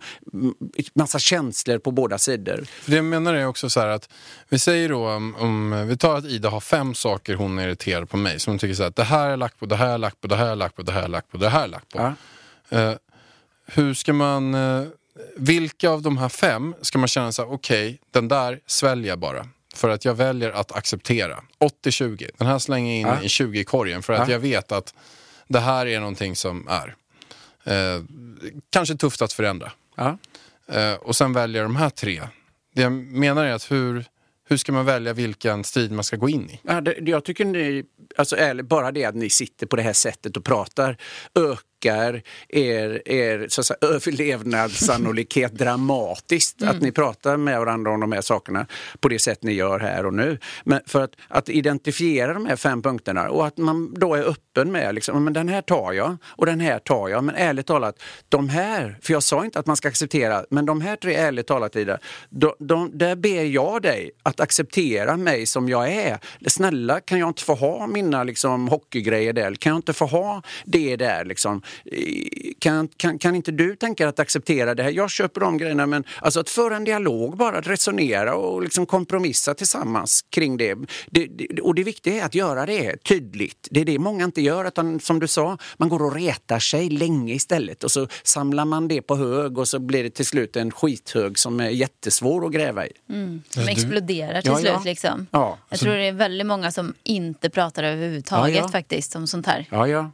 massa känslor på båda sidor. För det jag menar är också så här att vi säger då om, om vi tar att Ida har fem saker hon är irriterad på mig som hon tycker så här att det här är lagt på, det här är lagt på, det här är lagt på, det här är lagt på, det här är lagt på. Ja. Eh, hur ska man, eh, vilka av de här fem ska man känna så här, okej, den där sväljer jag bara. För att jag väljer att acceptera. 80-20, den här slänger jag in Ja. i 20-korgen för att Ja. jag vet att det här är någonting som är eh, kanske tufft att förändra. Ja. Eh, och sen väljer de här tre. Det jag menar är att hur, hur ska man välja vilken strid man ska gå in i? Ja, det, jag tycker ni, alltså ärligt, bara det att ni sitter på det här sättet och pratar ökar er, er så säga, överlevnadssannolikhet dramatiskt. Att ni pratar med varandra om de här sakerna på det sätt ni gör här och nu. Men för att, att identifiera de här fem punkterna och att man då är öppen med liksom, men den här tar jag och den här tar jag. Men ärligt talat, de här, för jag sa inte att man ska acceptera, men de här tre ärligt talat Ida, de, de, där ber jag dig att acceptera mig som jag är. Snälla, kan jag inte få ha mina liksom, hockeygrejer där? Kan jag inte få ha det där? Liksom? Kan, kan, kan inte du tänka dig att acceptera det här? Jag köper de grejerna, men alltså att föra en dialog bara, att resonera och liksom kompromissa tillsammans kring det. Det, det. Och det viktiga är att göra det tydligt. Det är det många inte gör, utan som du sa, man går och retar sig länge istället och så samlar man det på hög och så blir det till slut en skithög som är jättesvår att gräva i. Som exploderar till Ja, slut. ja. Liksom. Ja, Jag tror det är väldigt många som inte pratar överhuvudtaget Ja, ja. faktiskt om sånt här. Ja, ja.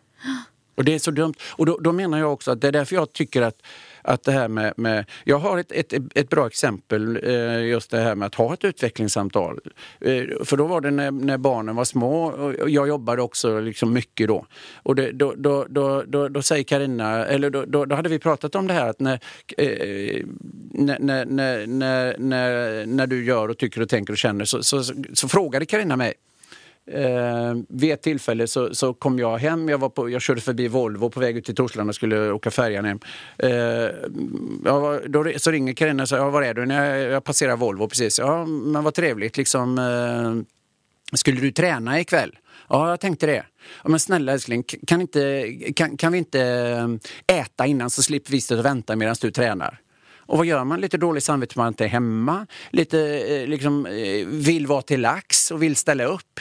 Och det är så dumt. Och då, då menar jag också att det är därför jag tycker att att det här med, med jag har ett, ett, ett bra exempel, eh, just det här med att ha ett utvecklingssamtal. Eh, för då var det när, när barnen var små och jag jobbade också liksom mycket då. Och det, då, då, då, då, då säger Karina, eller då, då, då hade vi pratat om det här att när, eh, när, när, när, när, när, när du gör och tycker och tänker och känner så, så, så, så frågade Karina mig Eh, vid ett tillfälle så, så kom jag hem, jag, var på, jag körde förbi Volvo på väg ut till Torslanda och skulle åka färjan hem. Eh, jag var, då, så ringer Carina och säger, ja, var är du? När jag, jag passerar Volvo precis. Ja, men vad trevligt liksom. Eh, skulle du träna ikväll? Ja, jag tänkte det. Ja, men snälla älskling, kan, inte, kan, kan vi inte eh, äta innan så slipper vi stå och vänta medan du tränar? Och vad gör man? Lite dåligt samvete för man inte är hemma. Lite eh, liksom, eh, vill vara till lax och vill ställa upp.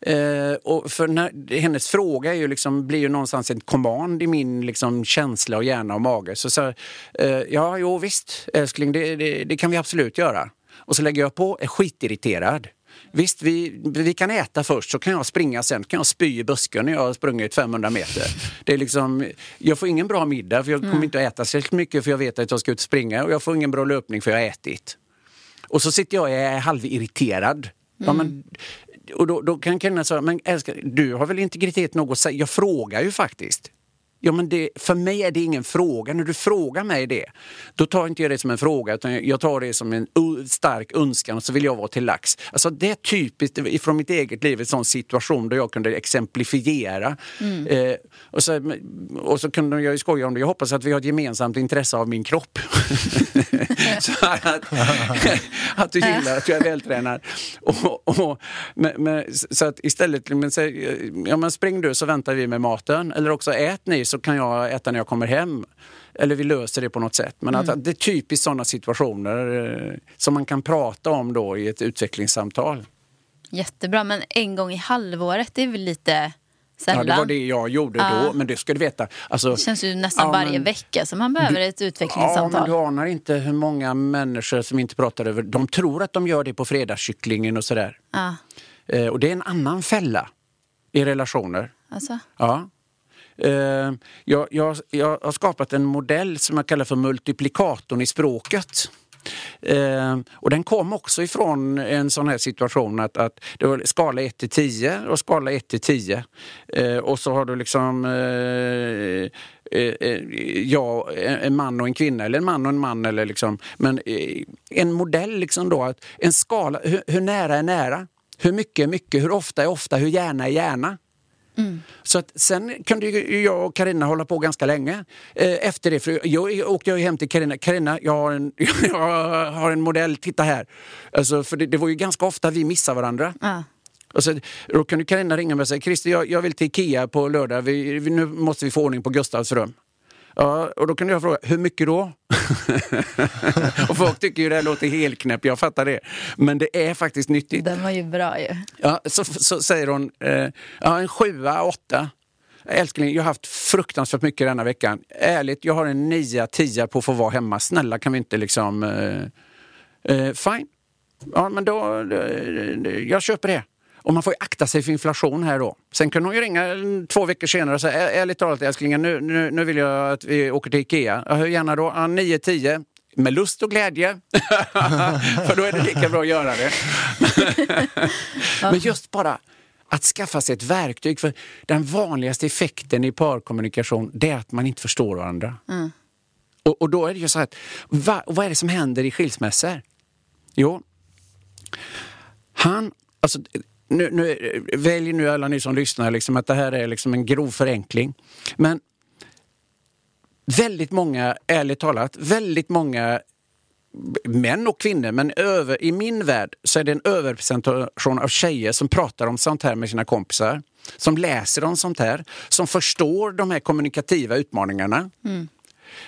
Eh, och för när, hennes fråga är ju liksom, blir ju någonstans en command i min liksom, känsla och hjärna och mage. Så, så eh, ja, jo visst älskling, det, det, det kan vi absolut göra. Och så lägger jag på, är skitirriterad. Visst, vi, vi kan äta först, så kan jag springa sen. kan jag spy i busken när jag har sprungit 500 meter. Det är liksom, jag får ingen bra middag, för jag kommer inte att äta särskilt mycket för jag vet att jag ska ut och springa. Och jag får ingen bra löpning för jag har ätit. Och så sitter jag och är halvirriterad. Ja, men, och då, då kan Carina säga, men älskar, du har väl integritet nog att säga? Jag frågar ju faktiskt. Ja, men det, för mig är det ingen fråga. När du frågar mig det, då tar inte jag det som en fråga utan jag tar det som en stark önskan och så vill jag vara till lax. Alltså, det är typiskt från mitt eget liv, en sån situation där jag kunde exemplifiera. Eh, och, så, och så kunde jag ju skoja om det. Jag hoppas att vi har ett gemensamt intresse av min kropp. så att, att du gillar att jag är vältränad. Och, och, men, men, så att istället, men, säg, ja, men spring du så väntar vi med maten. Eller också ät ni så kan jag äta när jag kommer hem. Eller vi löser det på något sätt. Men att, att det är typiskt sådana situationer eh, som man kan prata om då i ett utvecklingssamtal. Jättebra, men en gång i halvåret det är väl lite Ja, sällan? det var det jag gjorde Ja. då, men det ska du veta. Alltså, Det känns ju nästan Ja, varje men- vecka som man behöver ett Ja, men utvecklingssamtal. du anar inte hur många människor som inte pratar över... De tror att de gör det på fredagskycklingen och sådär. Ja, Eh, och det är en annan fälla i relationer. alltså. Ja. Eh, jag, jag, jag har skapat en modell som jag kallar för multiplikatorn i språket. Eh, och den kom också ifrån en sån här situation att, att det var skala 1 till 10 och skala 1 till 10. Eh, och så har du liksom eh, eh, eh, ja, en man och en kvinna eller en man och en man. Eller liksom, men eh, en modell liksom då, att en skala, hur, hur nära är nära? Hur mycket är mycket? Hur ofta är ofta? Hur gärna är gärna? Så att sen kunde ju jag och Karina hålla på ganska länge eh, efter det. För jag åkte jag hem till Karina. Karina, jag har en, jag har en modell, titta här. Alltså, för det, det var ju ganska ofta vi missade varandra. Ja. Och så, då kunde Karina ringa mig och säga, Christer jag, jag vill till Ikea på lördag, vi, vi, nu måste vi få ordning på Gustavs rum. Ja, och då kunde jag fråga, hur mycket då? och folk tycker ju det här låter helt knäpp, jag fattar det. Men det är faktiskt nyttigt. Den var ju bra ju. Ja, så, så säger hon, eh, ja, en sjua, åtta. Älskling, jag har haft fruktansvärt mycket denna veckan. Ärligt, jag har en nia, tia på att få vara hemma. Snälla, kan vi inte liksom... Eh, eh, fine. Ja, men då... Eh, jag köper det. Och man får ju akta sig för inflation här då. Sen kan hon ju ringa två veckor senare och säga, "Ä- ärligt talat älsklingen, nu, nu, nu vill jag att vi åker till Ikea. Ja, hur gärna då? Ja, 9, 10. Med lust och glädje. för då är det lika bra att göra det. Men just bara att skaffa sig ett verktyg. För den vanligaste effekten i parkommunikation det är att man inte förstår varandra. Och, och då är det ju så här, att, va, vad är det som händer i skilsmässor? Jo, han, alltså, nu, nu, välj nu alla ni som lyssnar liksom att det här är liksom en grov förenkling. Men väldigt många, ärligt talat, väldigt många män och kvinnor, men över, i min värld så är det en överrepresentation av tjejer som pratar om sånt här med sina kompisar. Som läser om sånt här, som förstår de här kommunikativa utmaningarna.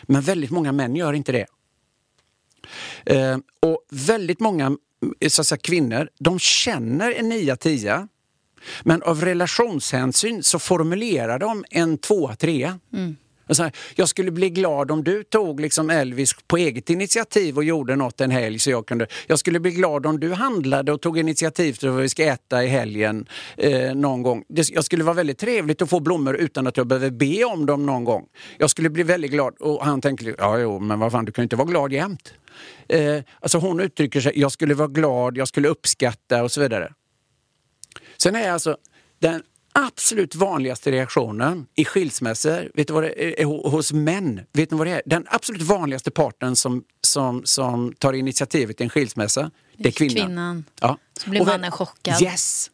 Men väldigt många män gör inte det. Eh, och väldigt många eh, så att säga, kvinnor, de känner en 9 10 men av relationshänsyn så formulerar de en 2 3 så här, jag skulle bli glad om du tog liksom Elvis på eget initiativ och gjorde något en helg så jag kunde. Jag skulle bli glad om du handlade och tog initiativ till vad vi ska äta i helgen eh, någon gång. Det, jag skulle vara väldigt trevligt att få blommor utan att jag behöver be om dem någon gång. Jag skulle bli väldigt glad och han tänker, ja jo, men vad fan, du kan ju inte vara glad jämt. Eh, alltså hon uttrycker sig, jag skulle vara glad, jag skulle uppskatta och så vidare. Sen är alltså den absolut vanligaste reaktionen i skilsmässor, vet du vad det är, ho- hos män, vet ni vad det är? Den absolut vanligaste parten som, som, som tar initiativet till en skilsmässa, det är kvinnan. Kvinnan. Ja. Så blir mannen chockad. Yes!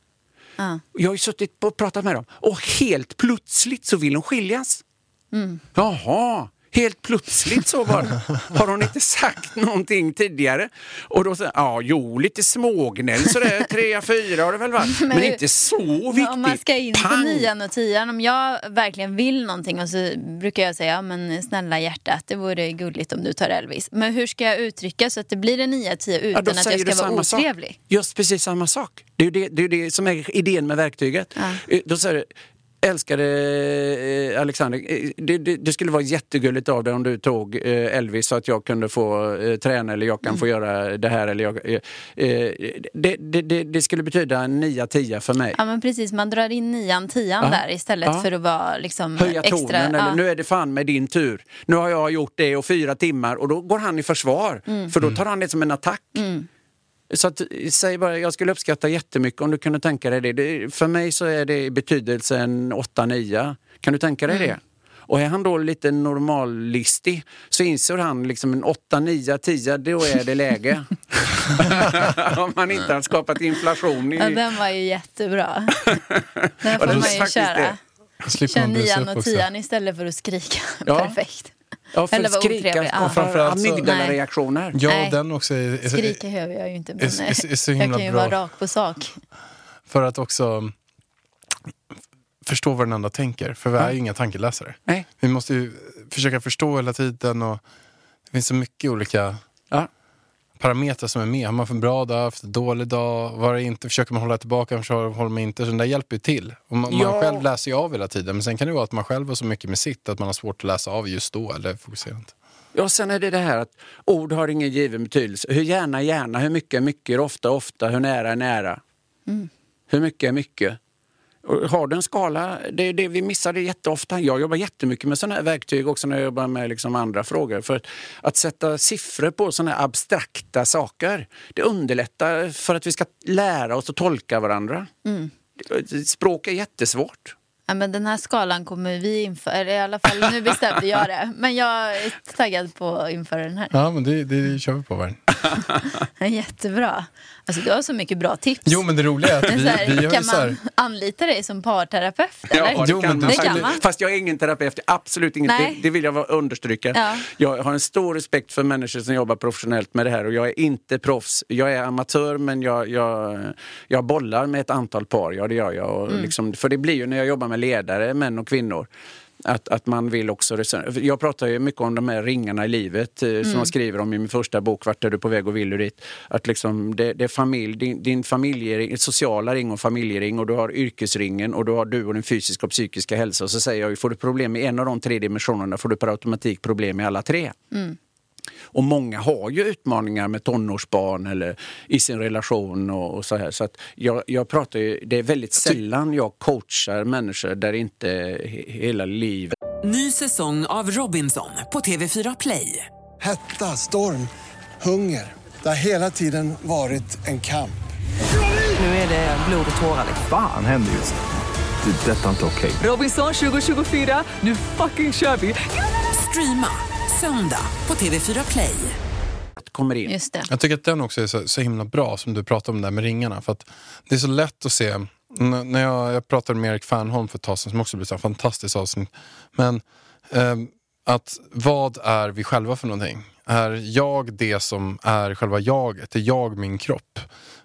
Ja. Jag har ju suttit och pratat med dem och helt plötsligt så vill hon skiljas. Mm. Jaha, helt plötsligt så det. Har hon inte sagt någonting tidigare? Och då säger ja, jo, lite smågnäll sådär, trea, fyra har det väl varit. Men, Men hur- inte så viktigt. Om man ska in på nian och tian, om jag verkligen vill någonting och så brukar jag säga, ja men snälla hjärtat, det vore gulligt om du tar Elvis. Men hur ska jag uttrycka så att det blir en nia, Ja, utan då att jag ska vara samma sak. otrevlig? Just precis samma sak. Det är ju det, det, är det som är idén med verktyget. Eh, Då säger du, älskade eh, Alexander, eh, det, det, det skulle vara jättegulligt av dig om du tog eh, Elvis så att jag kunde få träna eller jag kan Mm. få göra det här. Eller jag, det, det, det, skulle betyda en 9-10 för mig. Ja men precis, man drar in nian, tian Ja. där istället Ja. för att vara liksom Höja extra... tonen, eller ja. nu är det fan med din tur. Nu har jag gjort det och fyra timmar och då går han i försvar. Mm. För då tar han det som en attack. Så att, säg bara, jag skulle uppskatta jättemycket om du kunde tänka dig det. det för mig så är det i betydelsen 8-9. Kan du tänka dig det? Och är han då lite normallistig så inser han liksom en 8, 9, 10, då är det läge. om man inte har skapat inflation i... Ja, den var ju jättebra. Den Ja, får är man ju köra. det. Kör nian och tian istället för att skrika. Ja. Perfekt. Ja, för Eller skrika otrevlig. Ja. och Framförallt så- amygdala-reaktioner. Ja, Nej. den också är, är, Skrika hör jag ju inte men är- är- är så jag himla kan ju bra. vara rak på sak. för att också förstå vad den andra tänker. För vi är ju inga tankeläsare. Nej. Vi måste ju försöka förstå hela tiden och det finns så mycket olika. Parametrar som är med. Har man för en bra dag, för en dålig dag, var det inte, försöker man hålla tillbaka, försöker håller man inte. Så den där hjälper ju till. Och man, Ja. man själv läser ju av hela tiden. Men sen kan det vara att man själv har så mycket med sitt att man har svårt att läsa av just då eller fokusera inte. Ja, sen är det det här att ord har ingen given betydelse. Hur gärna, gärna, hur mycket är mycket, hur ofta, ofta, hur nära är nära. Hur mycket är mycket? Har du en skala, det är det vi missar det jätteofta. Jag jobbar jättemycket med sådana här verktyg också när jag jobbar med liksom andra frågor. För att, sätta siffror på sådana här abstrakta saker, det underlättar för att vi ska lära oss att tolka varandra. Språk är jättesvårt. Ja, men den här skalan kommer vi införa, eller i alla fall nu bestämde jag det. Men jag är taggad på att införa den här. Ja, men det, det kör vi på. Världen. Jättebra. Alltså du har så mycket bra tips. Jo, men det roliga är att vi, här, vi har ju kan så här, man anlita dig som parterapeut? Eller? Ja, det Jo, kan men man. det kan man. Fast jag är ingen terapeut, absolut inget. Det, det vill jag vara- understryka. Ja. Jag har en stor respekt för människor som jobbar professionellt med det här och jag är inte proffs. Jag är amatör men jag, jag, jag bollar med ett antal par, ja det gör jag. Och Mm. liksom, för det blir ju när jag jobbar med ledare, män och kvinnor. Att, att man vill också resonera. Jag pratar ju mycket om de här ringarna i livet eh, Mm. som jag skriver om i min första bok, Vart är du på väg och vill du dit? Att liksom det, det är familj, din, din familjering, sociala ring och familjering och du har yrkesringen och du har du och din fysiska och psykiska hälsa. Och så säger jag ju, får du problem i en av de tre dimensionerna får du per automatik problem i alla tre. Och många har ju utmaningar med tonårsbarn eller i sin relation och, och så här. Så att jag, jag pratar ju, det är väldigt sällan jag coachar människor där inte he, hela livet Ny säsong av Robinson på TV4 Play. Hetta, storm, hunger. Det har hela tiden varit en kamp. Nu är det blod och tårar. Fan händer just nu. Det. är Detta är inte okej. Robinson 2024, nu fucking kör vi! Streama söndag på TV4 Play. kommer in. Just det. Jag tycker att den också är så, så himla bra som du pratade om där med ringarna. För att det är så lätt att se, n- när jag, jag pratade med Erik Fernholm för ett tag sedan som också blev ett fantastiskt avsnitt. Men ehm, att vad är vi själva för någonting? Är jag det som är själva jaget? Är jag min kropp?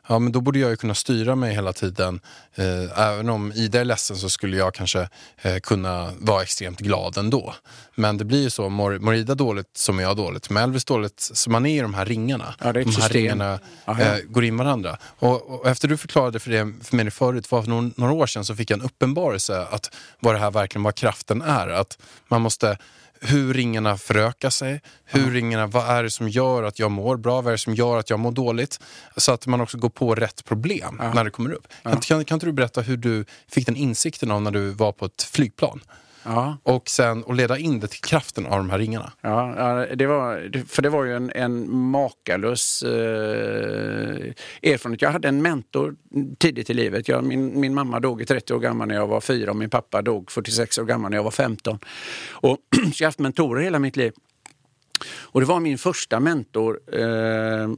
Ja, men då borde jag ju kunna styra mig hela tiden. Eh, även om Ida är ledsen så skulle jag kanske eh, kunna vara extremt glad ändå. Men det blir ju så, mår, mår Ida dåligt så mår jag dåligt. Med Elvis dåligt så man är i de här ringarna. Ja, de här system. ringarna eh, går in varandra. Och, och efter du förklarade för, det, för mig förut, för några, några år sedan så fick jag en uppenbarelse att vad det här verkligen, vad kraften är. Att man måste hur ringarna förökar sig, hur ringarna, vad är det som gör att jag mår bra, vad är det som gör att jag mår dåligt? Så att man också går på rätt problem när det kommer upp. Kan, kan, kan inte du berätta hur du fick den insikten av när du var på ett flygplan? Ja. Och sen och leda in det till kraften av de här ringarna. Ja, det var, för det var ju en, en makalös eh, erfarenhet. Jag hade en mentor tidigt i livet. Jag, min, min mamma dog i 30 år gammal när jag var fyra och min pappa dog 46 år gammal när jag var 15. Och, så jag har haft mentorer hela mitt liv. Och det var min första mentor. Eh,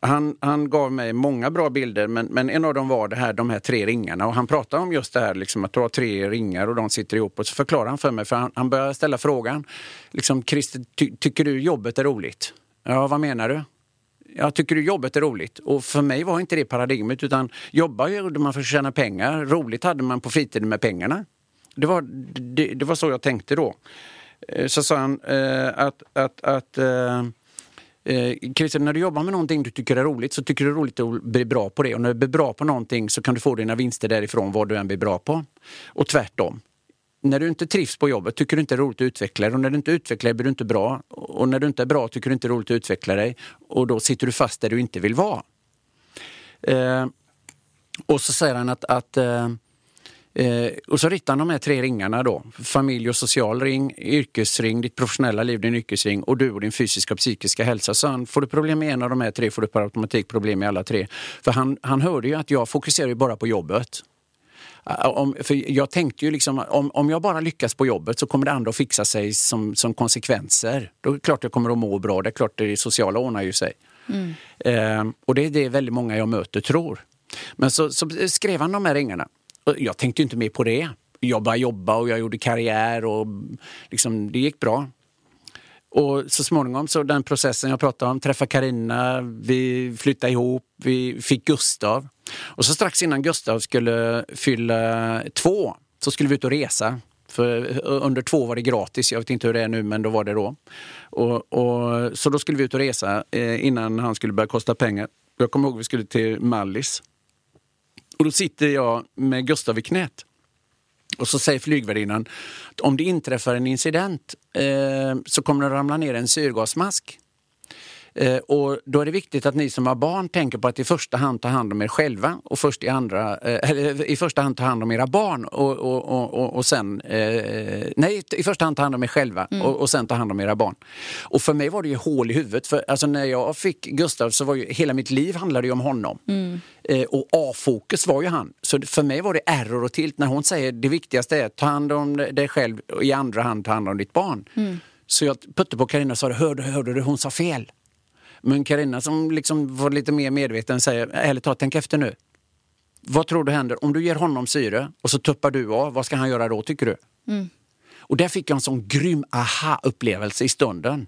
han, han gav mig många bra bilder men, men en av dem var det här, de här tre ringarna. Och han pratade om just det här liksom, att du har tre ringar och de sitter ihop. Och så förklarade han för mig, för han, han började ställa frågan. Liksom, Christer, ty, tycker du jobbet är roligt? Ja, vad menar du? Jag tycker du jobbet är roligt? Och för mig var inte det paradigmet utan jobba gjorde man för att tjäna pengar. Roligt hade man på fritiden med pengarna. Det var, det, det var så jag tänkte då. Eh, så sa han eh, att, att, att eh, eh, Christer, när du jobbar med någonting du tycker är roligt så tycker du det är roligt att bli bra på det. Och när du blir bra på någonting så kan du få dina vinster därifrån vad du än blir bra på. Och tvärtom. När du inte trivs på jobbet tycker du inte det är roligt att utveckla dig och när du inte utvecklar dig blir du inte bra. Och när du inte är bra tycker du inte det är roligt att utveckla dig och då sitter du fast där du inte vill vara. Eh, och så säger han att, att eh, Eh, och så ritar han de här tre ringarna då. Familj och social ring, yrkesring, ditt professionella liv, din yrkesring och du och din fysiska och psykiska hälsa. Så han, får du problem med en av de här tre får du per automatik problem med alla tre. För han, han hörde ju att jag fokuserar ju bara på jobbet. Om, för jag tänkte ju liksom, om, om jag bara lyckas på jobbet så kommer det andra att fixa sig som, som konsekvenser. Då är det klart jag kommer att må bra, det är klart det sociala ordnar ju sig. Eh, och det är det väldigt många jag möter tror. Men så, så skrev han de här ringarna. Jag tänkte ju inte mer på det. Jag bara jobba och jag gjorde karriär och liksom, det gick bra. Och så småningom så den processen jag pratade om, träffa Karina, vi flyttade ihop, vi fick Gustav. Och så strax innan Gustav skulle fylla två så skulle vi ut och resa. För eh, under två var det gratis, jag vet inte hur det är nu men då var det då. Och, och, så då skulle vi ut och resa eh, innan han skulle börja kosta pengar. Jag kommer ihåg vi skulle till Mallis. Och då sitter jag med Gustav i knät. Och så säger flygvärdinnan att om det inträffar en incident eh, så kommer det ramla ner en syrgasmask. Eh, och då är det viktigt att ni som har barn tänker på att i första hand ta hand om er själva och först i, andra, eh, eller i första hand ta hand om era barn och, och, och, och, sen... Eh, nej, i första hand ta hand om er själva och, och sen ta hand om era barn. Och för mig var det ju hål i huvudet. För alltså, när jag fick Gustav så var ju hela mitt liv handlade ju om honom. Eh, och A-fokus var ju han. Så för mig var det error och tilt när hon säger det viktigaste är att ta hand om dig själv och i andra hand ta hand om ditt barn. Så jag puttade på Carina och sa hörde, hörde du, hon sa fel. Men Karina som liksom var lite mer medveten säger, ärligt talat, tänk efter nu. Vad tror du händer om du ger honom syre och så tuppar du av? Vad ska han göra då tycker du? Och där fick jag en sån grym aha-upplevelse i stunden.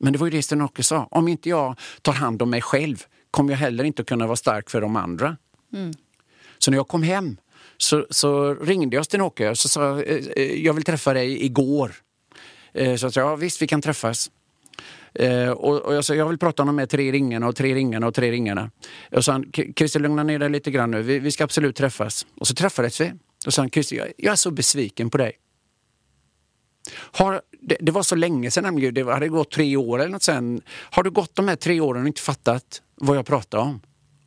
Men det var ju det Sten-Åke sa, om inte jag tar hand om mig själv kommer jag heller inte kunna vara stark för de andra. Så när jag kom hem så, så ringde jag Sten-Åke och sa jag, eh, eh, jag vill träffa dig igår. Eh, Så jag sa, ja visst vi kan träffas. Eh, och, och jag sa, jag vill prata om de här tre ringarna och tre ringarna och tre ringarna. Och sa, han, Christer lugna ner dig lite grann nu, vi, vi ska absolut träffas. Och så träffades vi. Och sa han, Christer jag, jag är så besviken på dig. Har, det, det var så länge sedan, nämligen, det hade gått tre år eller något sen. Har du gått de här tre åren och inte fattat vad jag pratade om?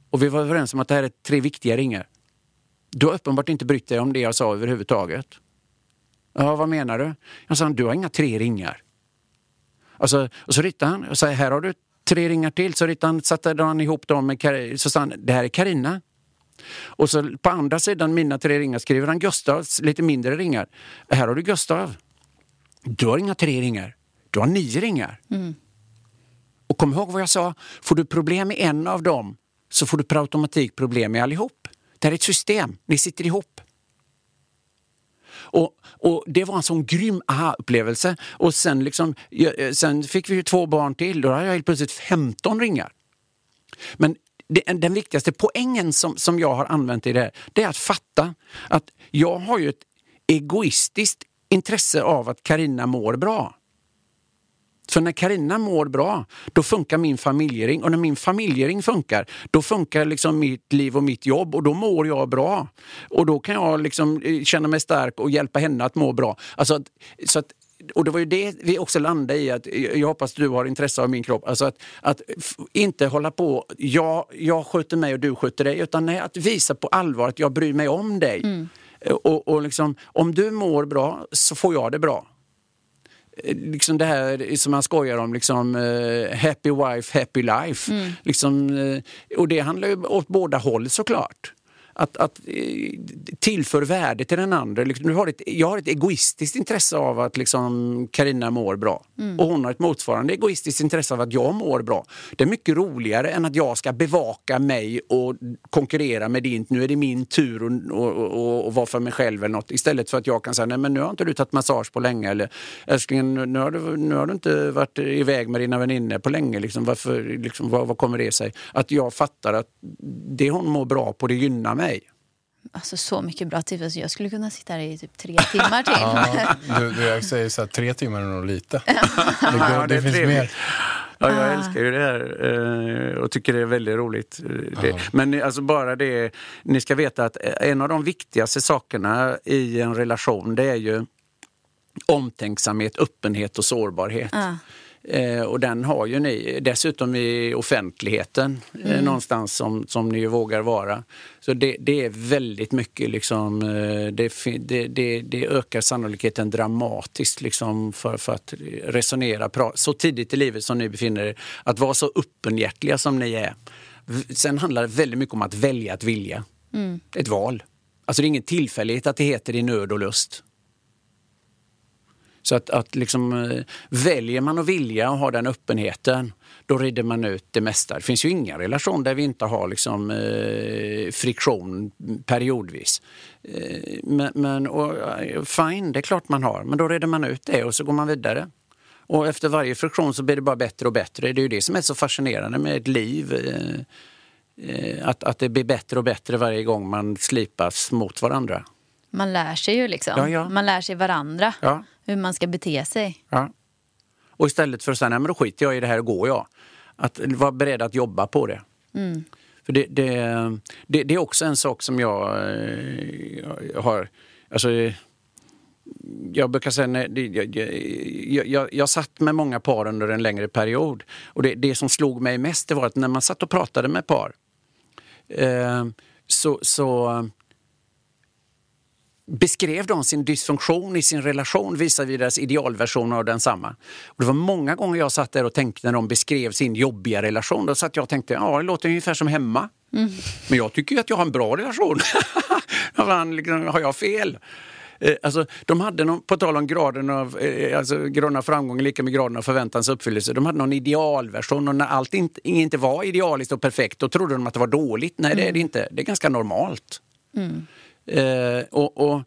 Och vi var överens om att det här är tre viktiga ringar. Du har uppenbart inte brytt dig om det jag sa överhuvudtaget. Ja, vad menar du? Jag sa, du har inga tre ringar. Alltså, och så ritade han och sa, här har du tre ringar till. Så ritade han, satte han ihop dem med Kar- så sa han, det här är Karina. Och så på andra sidan mina tre ringar skriver han Gustavs lite mindre ringar. Här har du Gustav. Du har inga tre ringar. Du har nio ringar. Och kom ihåg vad jag sa, får du problem med en av dem så får du per automatik problem med allihop. Det här är ett system, ni sitter ihop. Och, och Det var en sån grym aha-upplevelse. Och sen, liksom, eh, sen fick vi ju två barn till, då hade jag helt plötsligt 15 ringar. Men det, den viktigaste poängen som, som jag har använt i det här, det är att fatta att jag har ju ett egoistiskt intresse av att Karina mår bra. För när Karina mår bra, då funkar min familjering. Och när min familjering funkar, då funkar liksom mitt liv och mitt jobb och då mår jag bra. Och då kan jag liksom eh, känna mig stark och hjälpa henne att må bra. Alltså, så att, och det var ju det vi också landade i, att jag hoppas du har intresse av min kropp. Alltså att, att inte hålla på, jag, jag sköter mig och du sköter dig, utan nej, att visa på allvar att jag bryr mig om dig. Och, och liksom, om du mår bra så får jag det bra liksom det här som man skojar om, liksom, eh, happy wife, happy life. Liksom, eh, och det handlar ju åt båda håll såklart. Att, att eh, tillför värde till den andra. Liksom, du har ett, jag har ett egoistiskt intresse av att liksom, mår bra. Och hon har ett motsvarande egoistiskt intresse av att jag mår bra. Det är mycket roligare än att jag ska bevaka mig och konkurrera med din. Nu är det min tur att och, och, och vara för mig själv eller något. Istället för att jag kan säga, nej men nu har inte du tagit massage på länge. Eller älskling, nu har du, nu har du inte varit iväg med dina vänner på länge. Liksom, varför, liksom, vad, vad kommer det sig? Att jag fattar att det hon mår bra på, det gynnar mig. Alltså så mycket bra tips. Alltså, jag skulle kunna sitta här i typ tre timmar till. Ja, du, du, jag säger så här, tre timmar är nog lite. Det, går, Ja, det, är finns trevligt. mer. Ja, jag älskar ju det här eh, och tycker det är väldigt roligt. eh, Det. Men alltså bara det, ni ska veta att en av de viktigaste sakerna i en relation det är ju omtänksamhet, öppenhet och sårbarhet. Eh, och den har ju ni dessutom i offentligheten eh, någonstans som, som ni vågar vara. Så det, det är väldigt mycket liksom, eh, det, det, det, ökar sannolikheten dramatiskt liksom för, för att resonera pra- så tidigt i livet som ni befinner er. Att vara så öppenhjärtliga som ni är. Sen handlar det väldigt mycket om att välja att vilja. Ett val. Alltså det är ingen tillfällighet att det heter i nöd och lust. Så att, att liksom, eh, väljer man att vilja och ha den öppenheten, då rider man ut det mesta. Det finns ju ingen relation där vi inte har liksom, eh, friktion periodvis. Eh, men men och, eh, fine, det är klart man har, men då rider man ut det och så går man vidare. Och efter varje friktion så blir det bara bättre och bättre. Det är ju det som är så fascinerande med ett liv. Eh, eh, att, att det blir bättre och bättre varje gång man slipas mot varandra. Man lär sig ju liksom. Ja, ja. Man lär sig varandra. Ja. Hur man ska bete sig. Ja. Och istället för att säga, nej men då skiter jag i det här och går jag. Att vara beredd att jobba på det. För det, det, det, det är också en sak som jag eh, har... Alltså, jag brukar säga, nej, jag, jag, jag, jag satt med många par under en längre period. Och det, det som slog mig mest det var att när man satt och pratade med par eh, så, så beskrev de sin dysfunktion i sin relation visavi deras idealversion av densamma. Och det var många gånger jag satt där och tänkte när de beskrev sin jobbiga relation. Då satt jag och tänkte, ja det låter ungefär som hemma. Men jag tycker ju att jag har en bra relation. Liksom, har jag fel? Eh, alltså, de hade någon, på tal om graden av, eh, alltså, graden av framgång lika med graden av förväntans uppfyllelse. De hade någon idealversion och när allt inte, inte var idealiskt och perfekt då trodde de att det var dåligt. Nej, det är det inte. Det är ganska normalt. Mm. Eh, och, och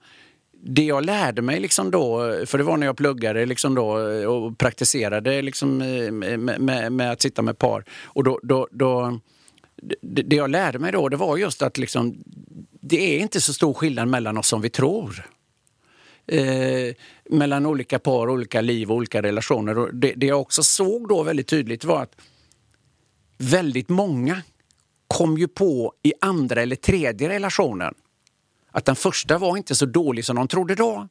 det jag lärde mig liksom då, för det var när jag pluggade liksom då eh, och praktiserade liksom eh, med, med, med att sitta med par. Och då, då, då, det, det jag lärde mig då det var just att liksom, det är inte så stor skillnad mellan oss som vi tror. Eh, mellan olika par, olika liv och olika relationer. Och det, det jag också såg då väldigt tydligt var att väldigt många kom ju på i andra eller tredje relationen att den första var inte så dålig som de trodde då.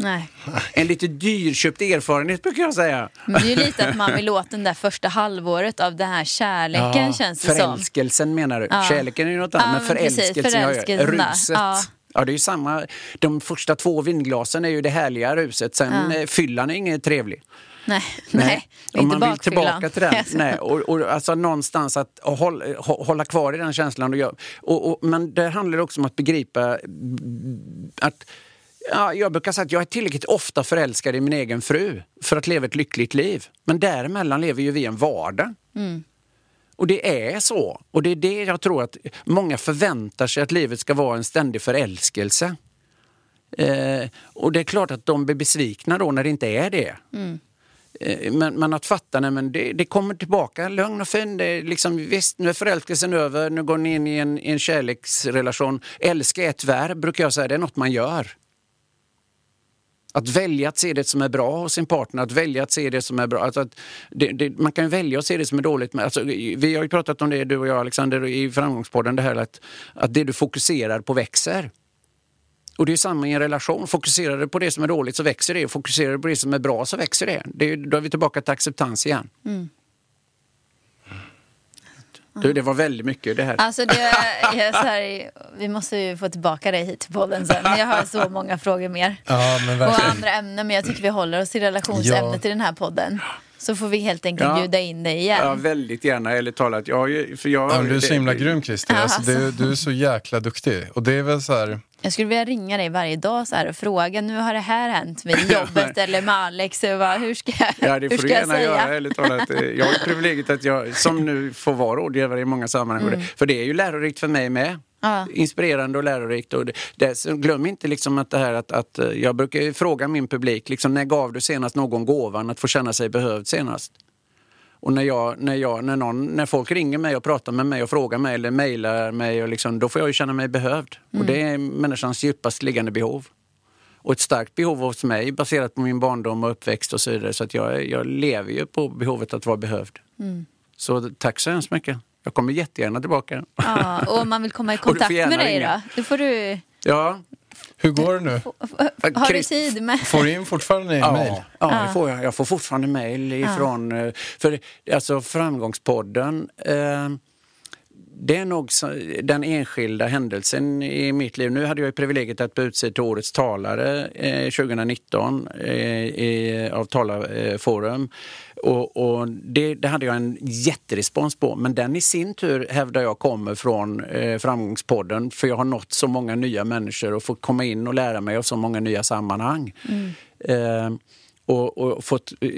Nej. En lite dyrköpt erfarenhet brukar jag säga. Men det är ju lite att man vill åt den där första halvåret av den här kärleken känns det som. Förälskelsen menar du? Ja. Kärleken är ju något annat, Ja, men men precis, förälskelsen, ja, ja. förälskelsen där. ruset. Ja. Ja. det är ju samma. De första två vinglasen är ju det härliga ruset, sen Ja. ja. fyllan är inget trevlig. Nej, nej. är Om inte man vill tillbaka till den. Nej, och, och alltså någonstans att hålla, hå- hålla kvar i den känslan. Och, gör- och, och, men det handlar också om att begripa mm, att Ja, jag brukar säga att jag är tillräckligt ofta förälskad i min egen fru för att leva ett lyckligt liv. Men däremellan lever ju vi en vardag. Och det är så. Och det är det jag tror att många förväntar sig att livet ska vara en ständig förälskelse. Eh, och det är klart att de blir besvikna då när det inte är det. Eh, Eh, men, men att fatta, nej, men det, det kommer tillbaka lugn och fin. Det är liksom, visst, nu är förälskelsen över, nu går ni in i en, i en kärleksrelation. Älska är ett verb, brukar jag säga, det är något man gör. Att välja att se det som är bra hos sin partner, att välja att se det som är bra. Alltså att det, det, man kan ju välja att se det som är dåligt. Men alltså, vi har ju pratat om det, du och jag Alexander, i Framgångspodden, det här att, att det du fokuserar på växer. Och det är samma i en relation. Fokuserar du på det som är dåligt så växer det. Fokuserar du på det som är bra så växer det. det är, då är vi tillbaka till acceptans igen. Du, det var väldigt mycket det här. Alltså det är så här, vi måste ju få tillbaka dig hit till podden sen. Jag har så många frågor mer. Ja, men Och andra ämnen, men jag tycker vi håller oss till relationsämnet Ja. i den här podden. Så får vi helt enkelt Ja. bjuda in dig igen. Ja, väldigt gärna, eller talat. Jag, för jag, Ja, du är så himla grym Christer. Alltså, du, du är så jäkla duktig. Och det är väl så här... Jag skulle vilja ringa dig varje dag så här och fråga, nu har det här hänt med jobbet eller med Alex. Och bara, hur ska jag, Ja, det hur får ska du jag gärna säga? göra. Talat. Jag har privilegiet att jag, som nu får vara rådgivare i många sammanhang. Det- För det är ju lärorikt för mig med. Ja. Inspirerande och lärorikt. Och det, det, glöm inte liksom att det här att, att eh, jag brukar fråga min publik, liksom, när gav du senast någon gåvan att få känna sig behövd senast? Och när, jag, när, jag, när, någon, när folk ringer mig och pratar med mig och frågar mig eller mejlar mig, och liksom, då får jag ju känna mig behövd. Och det är människans djupast liggande behov. Och ett starkt behov hos mig baserat på min barndom och uppväxt och så vidare. Så att jag, jag lever ju på behovet att vara behövd. Så tack så hemskt mycket. Jag kommer jättegärna tillbaka. Ja, och om man vill komma i kontakt med dig ringa. då? Då får du, Ja, Hur går det nu? har du tid med... Får du in fortfarande Ja, mejl? ja, det får jag. Jag får fortfarande mejl ifrån... eh, För alltså Framgångspodden, eh, det är nog så, den enskilda händelsen i mitt liv. Nu hade jag ju privilegiet att bli utsedd till Årets talare eh, 2019 eh, i, av Talarforum. Och, och det, det hade jag en jätterespons på. Men den i sin tur hävdar jag kommer från eh, Framgångspodden för jag har nått så många nya människor och fått komma in och lära mig av så många nya sammanhang. Eh, och, och fått eh,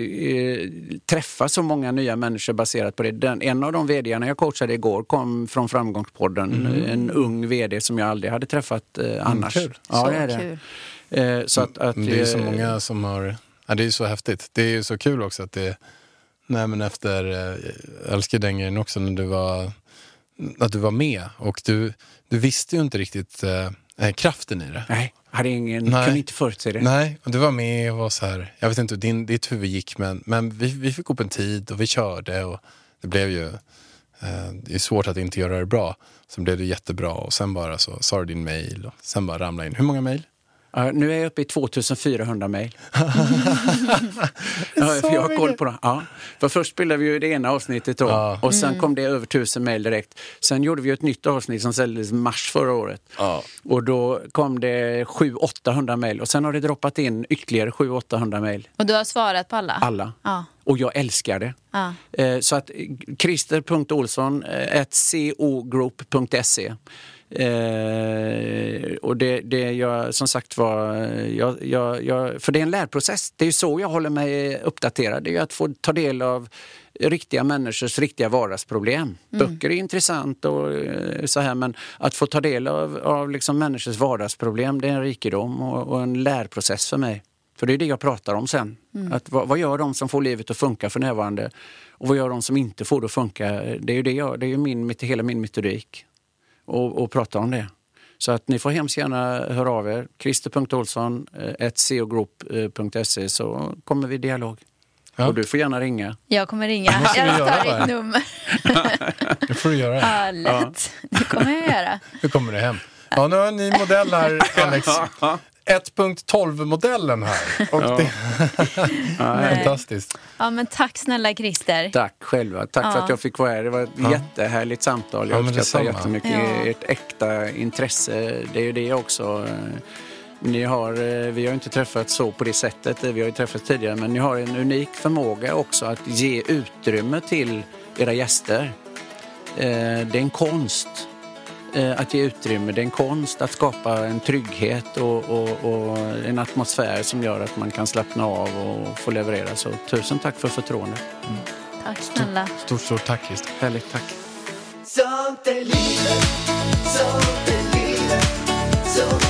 träffa så många nya människor baserat på det. Den, en av de vdarna jag coachade igår kom från Framgångspodden. En ung vd som jag aldrig hade träffat eh, annars. kul. Ja, Så det är det. kul. Eh, så att, att, Men Det är så eh, många som har... Ja, det är ju så häftigt. Det är ju så kul också att det... Nej, men efter... eh, Jag älskar den grejen också när du var... Att du var med och du, du visste ju inte riktigt eh, kraften i det. Nej, hade ingen, Nej. kunde inte förutse det. Nej, och du var med och var så här, jag vet inte hur din, ditt huvud gick men, men vi, vi fick upp en tid och vi körde och det blev ju, eh, det är svårt att inte göra det bra. Sen blev det jättebra och sen bara så sa du din mail och sen bara ramlade in. Hur många mail? Ja, nu är jag uppe i 2400 mejl. ja, jag har koll på det. Ja. För först spelade vi ju det ena avsnittet då Ja. och sen kom det över 1000 mejl direkt. Sen gjorde vi ett nytt avsnitt som säljdes i mars förra året. Ja. Och då kom det 700-800 mejl och sen har det droppat in ytterligare 700-800 mejl. Och du har svarat på alla? Alla. Ja. Och jag älskar det. Ja. Eh, Så att eh, christer.olsson eh, at cogroup.se Eh, och det, det jag som sagt var, jag, jag, jag, för det är en lärprocess. Det är ju så jag håller mig uppdaterad. Det är ju att få ta del av riktiga människors riktiga vardagsproblem. Böcker är intressant och eh, så här men att få ta del av, av liksom människors vardagsproblem det är en rikedom och, och en lärprocess för mig. För det är det jag pratar om sen. Att, vad, vad gör de som får livet att funka för närvarande? Och vad gör de som inte får det att funka? Det är ju det jag, det är ju min, mitt- hela min metodik. Och, och prata om det. Så att ni får hemskt gärna höra av er. Christer.Olsson, eh, cogroup.se så kommer vi i dialog. Ja. Och du får gärna ringa. Jag kommer ringa. Jag tar ditt nummer. Det får du göra. Ja, lätt. Det kommer jag göra. Hur kommer du hem? Ja, nu har en ny modell här, Alex. 1.12-modellen här. Och det är fantastiskt. Ja, men tack snälla Christer. Tack själva. Tack för Ja. att jag fick vara här. Det var ett jättehärligt samtal. Ja, Jag men uppskattar jättemycket Ja. ert äkta intresse. Det är ju det också. Ni har, eh, vi har inte träffats så på det sättet, vi har ju träffats tidigare, men ni har en unik förmåga också att ge utrymme till era gäster. Eh, Det är en konst eh, att ge utrymme, det är en konst att skapa en trygghet och, och, och en atmosfär som gör att man kan slappna av och få leverera. Så tusen tack för förtroendet. Tack snälla. Stort, stort tack Christer. Härligt, tack. Sånt är livet, sånt är livet Så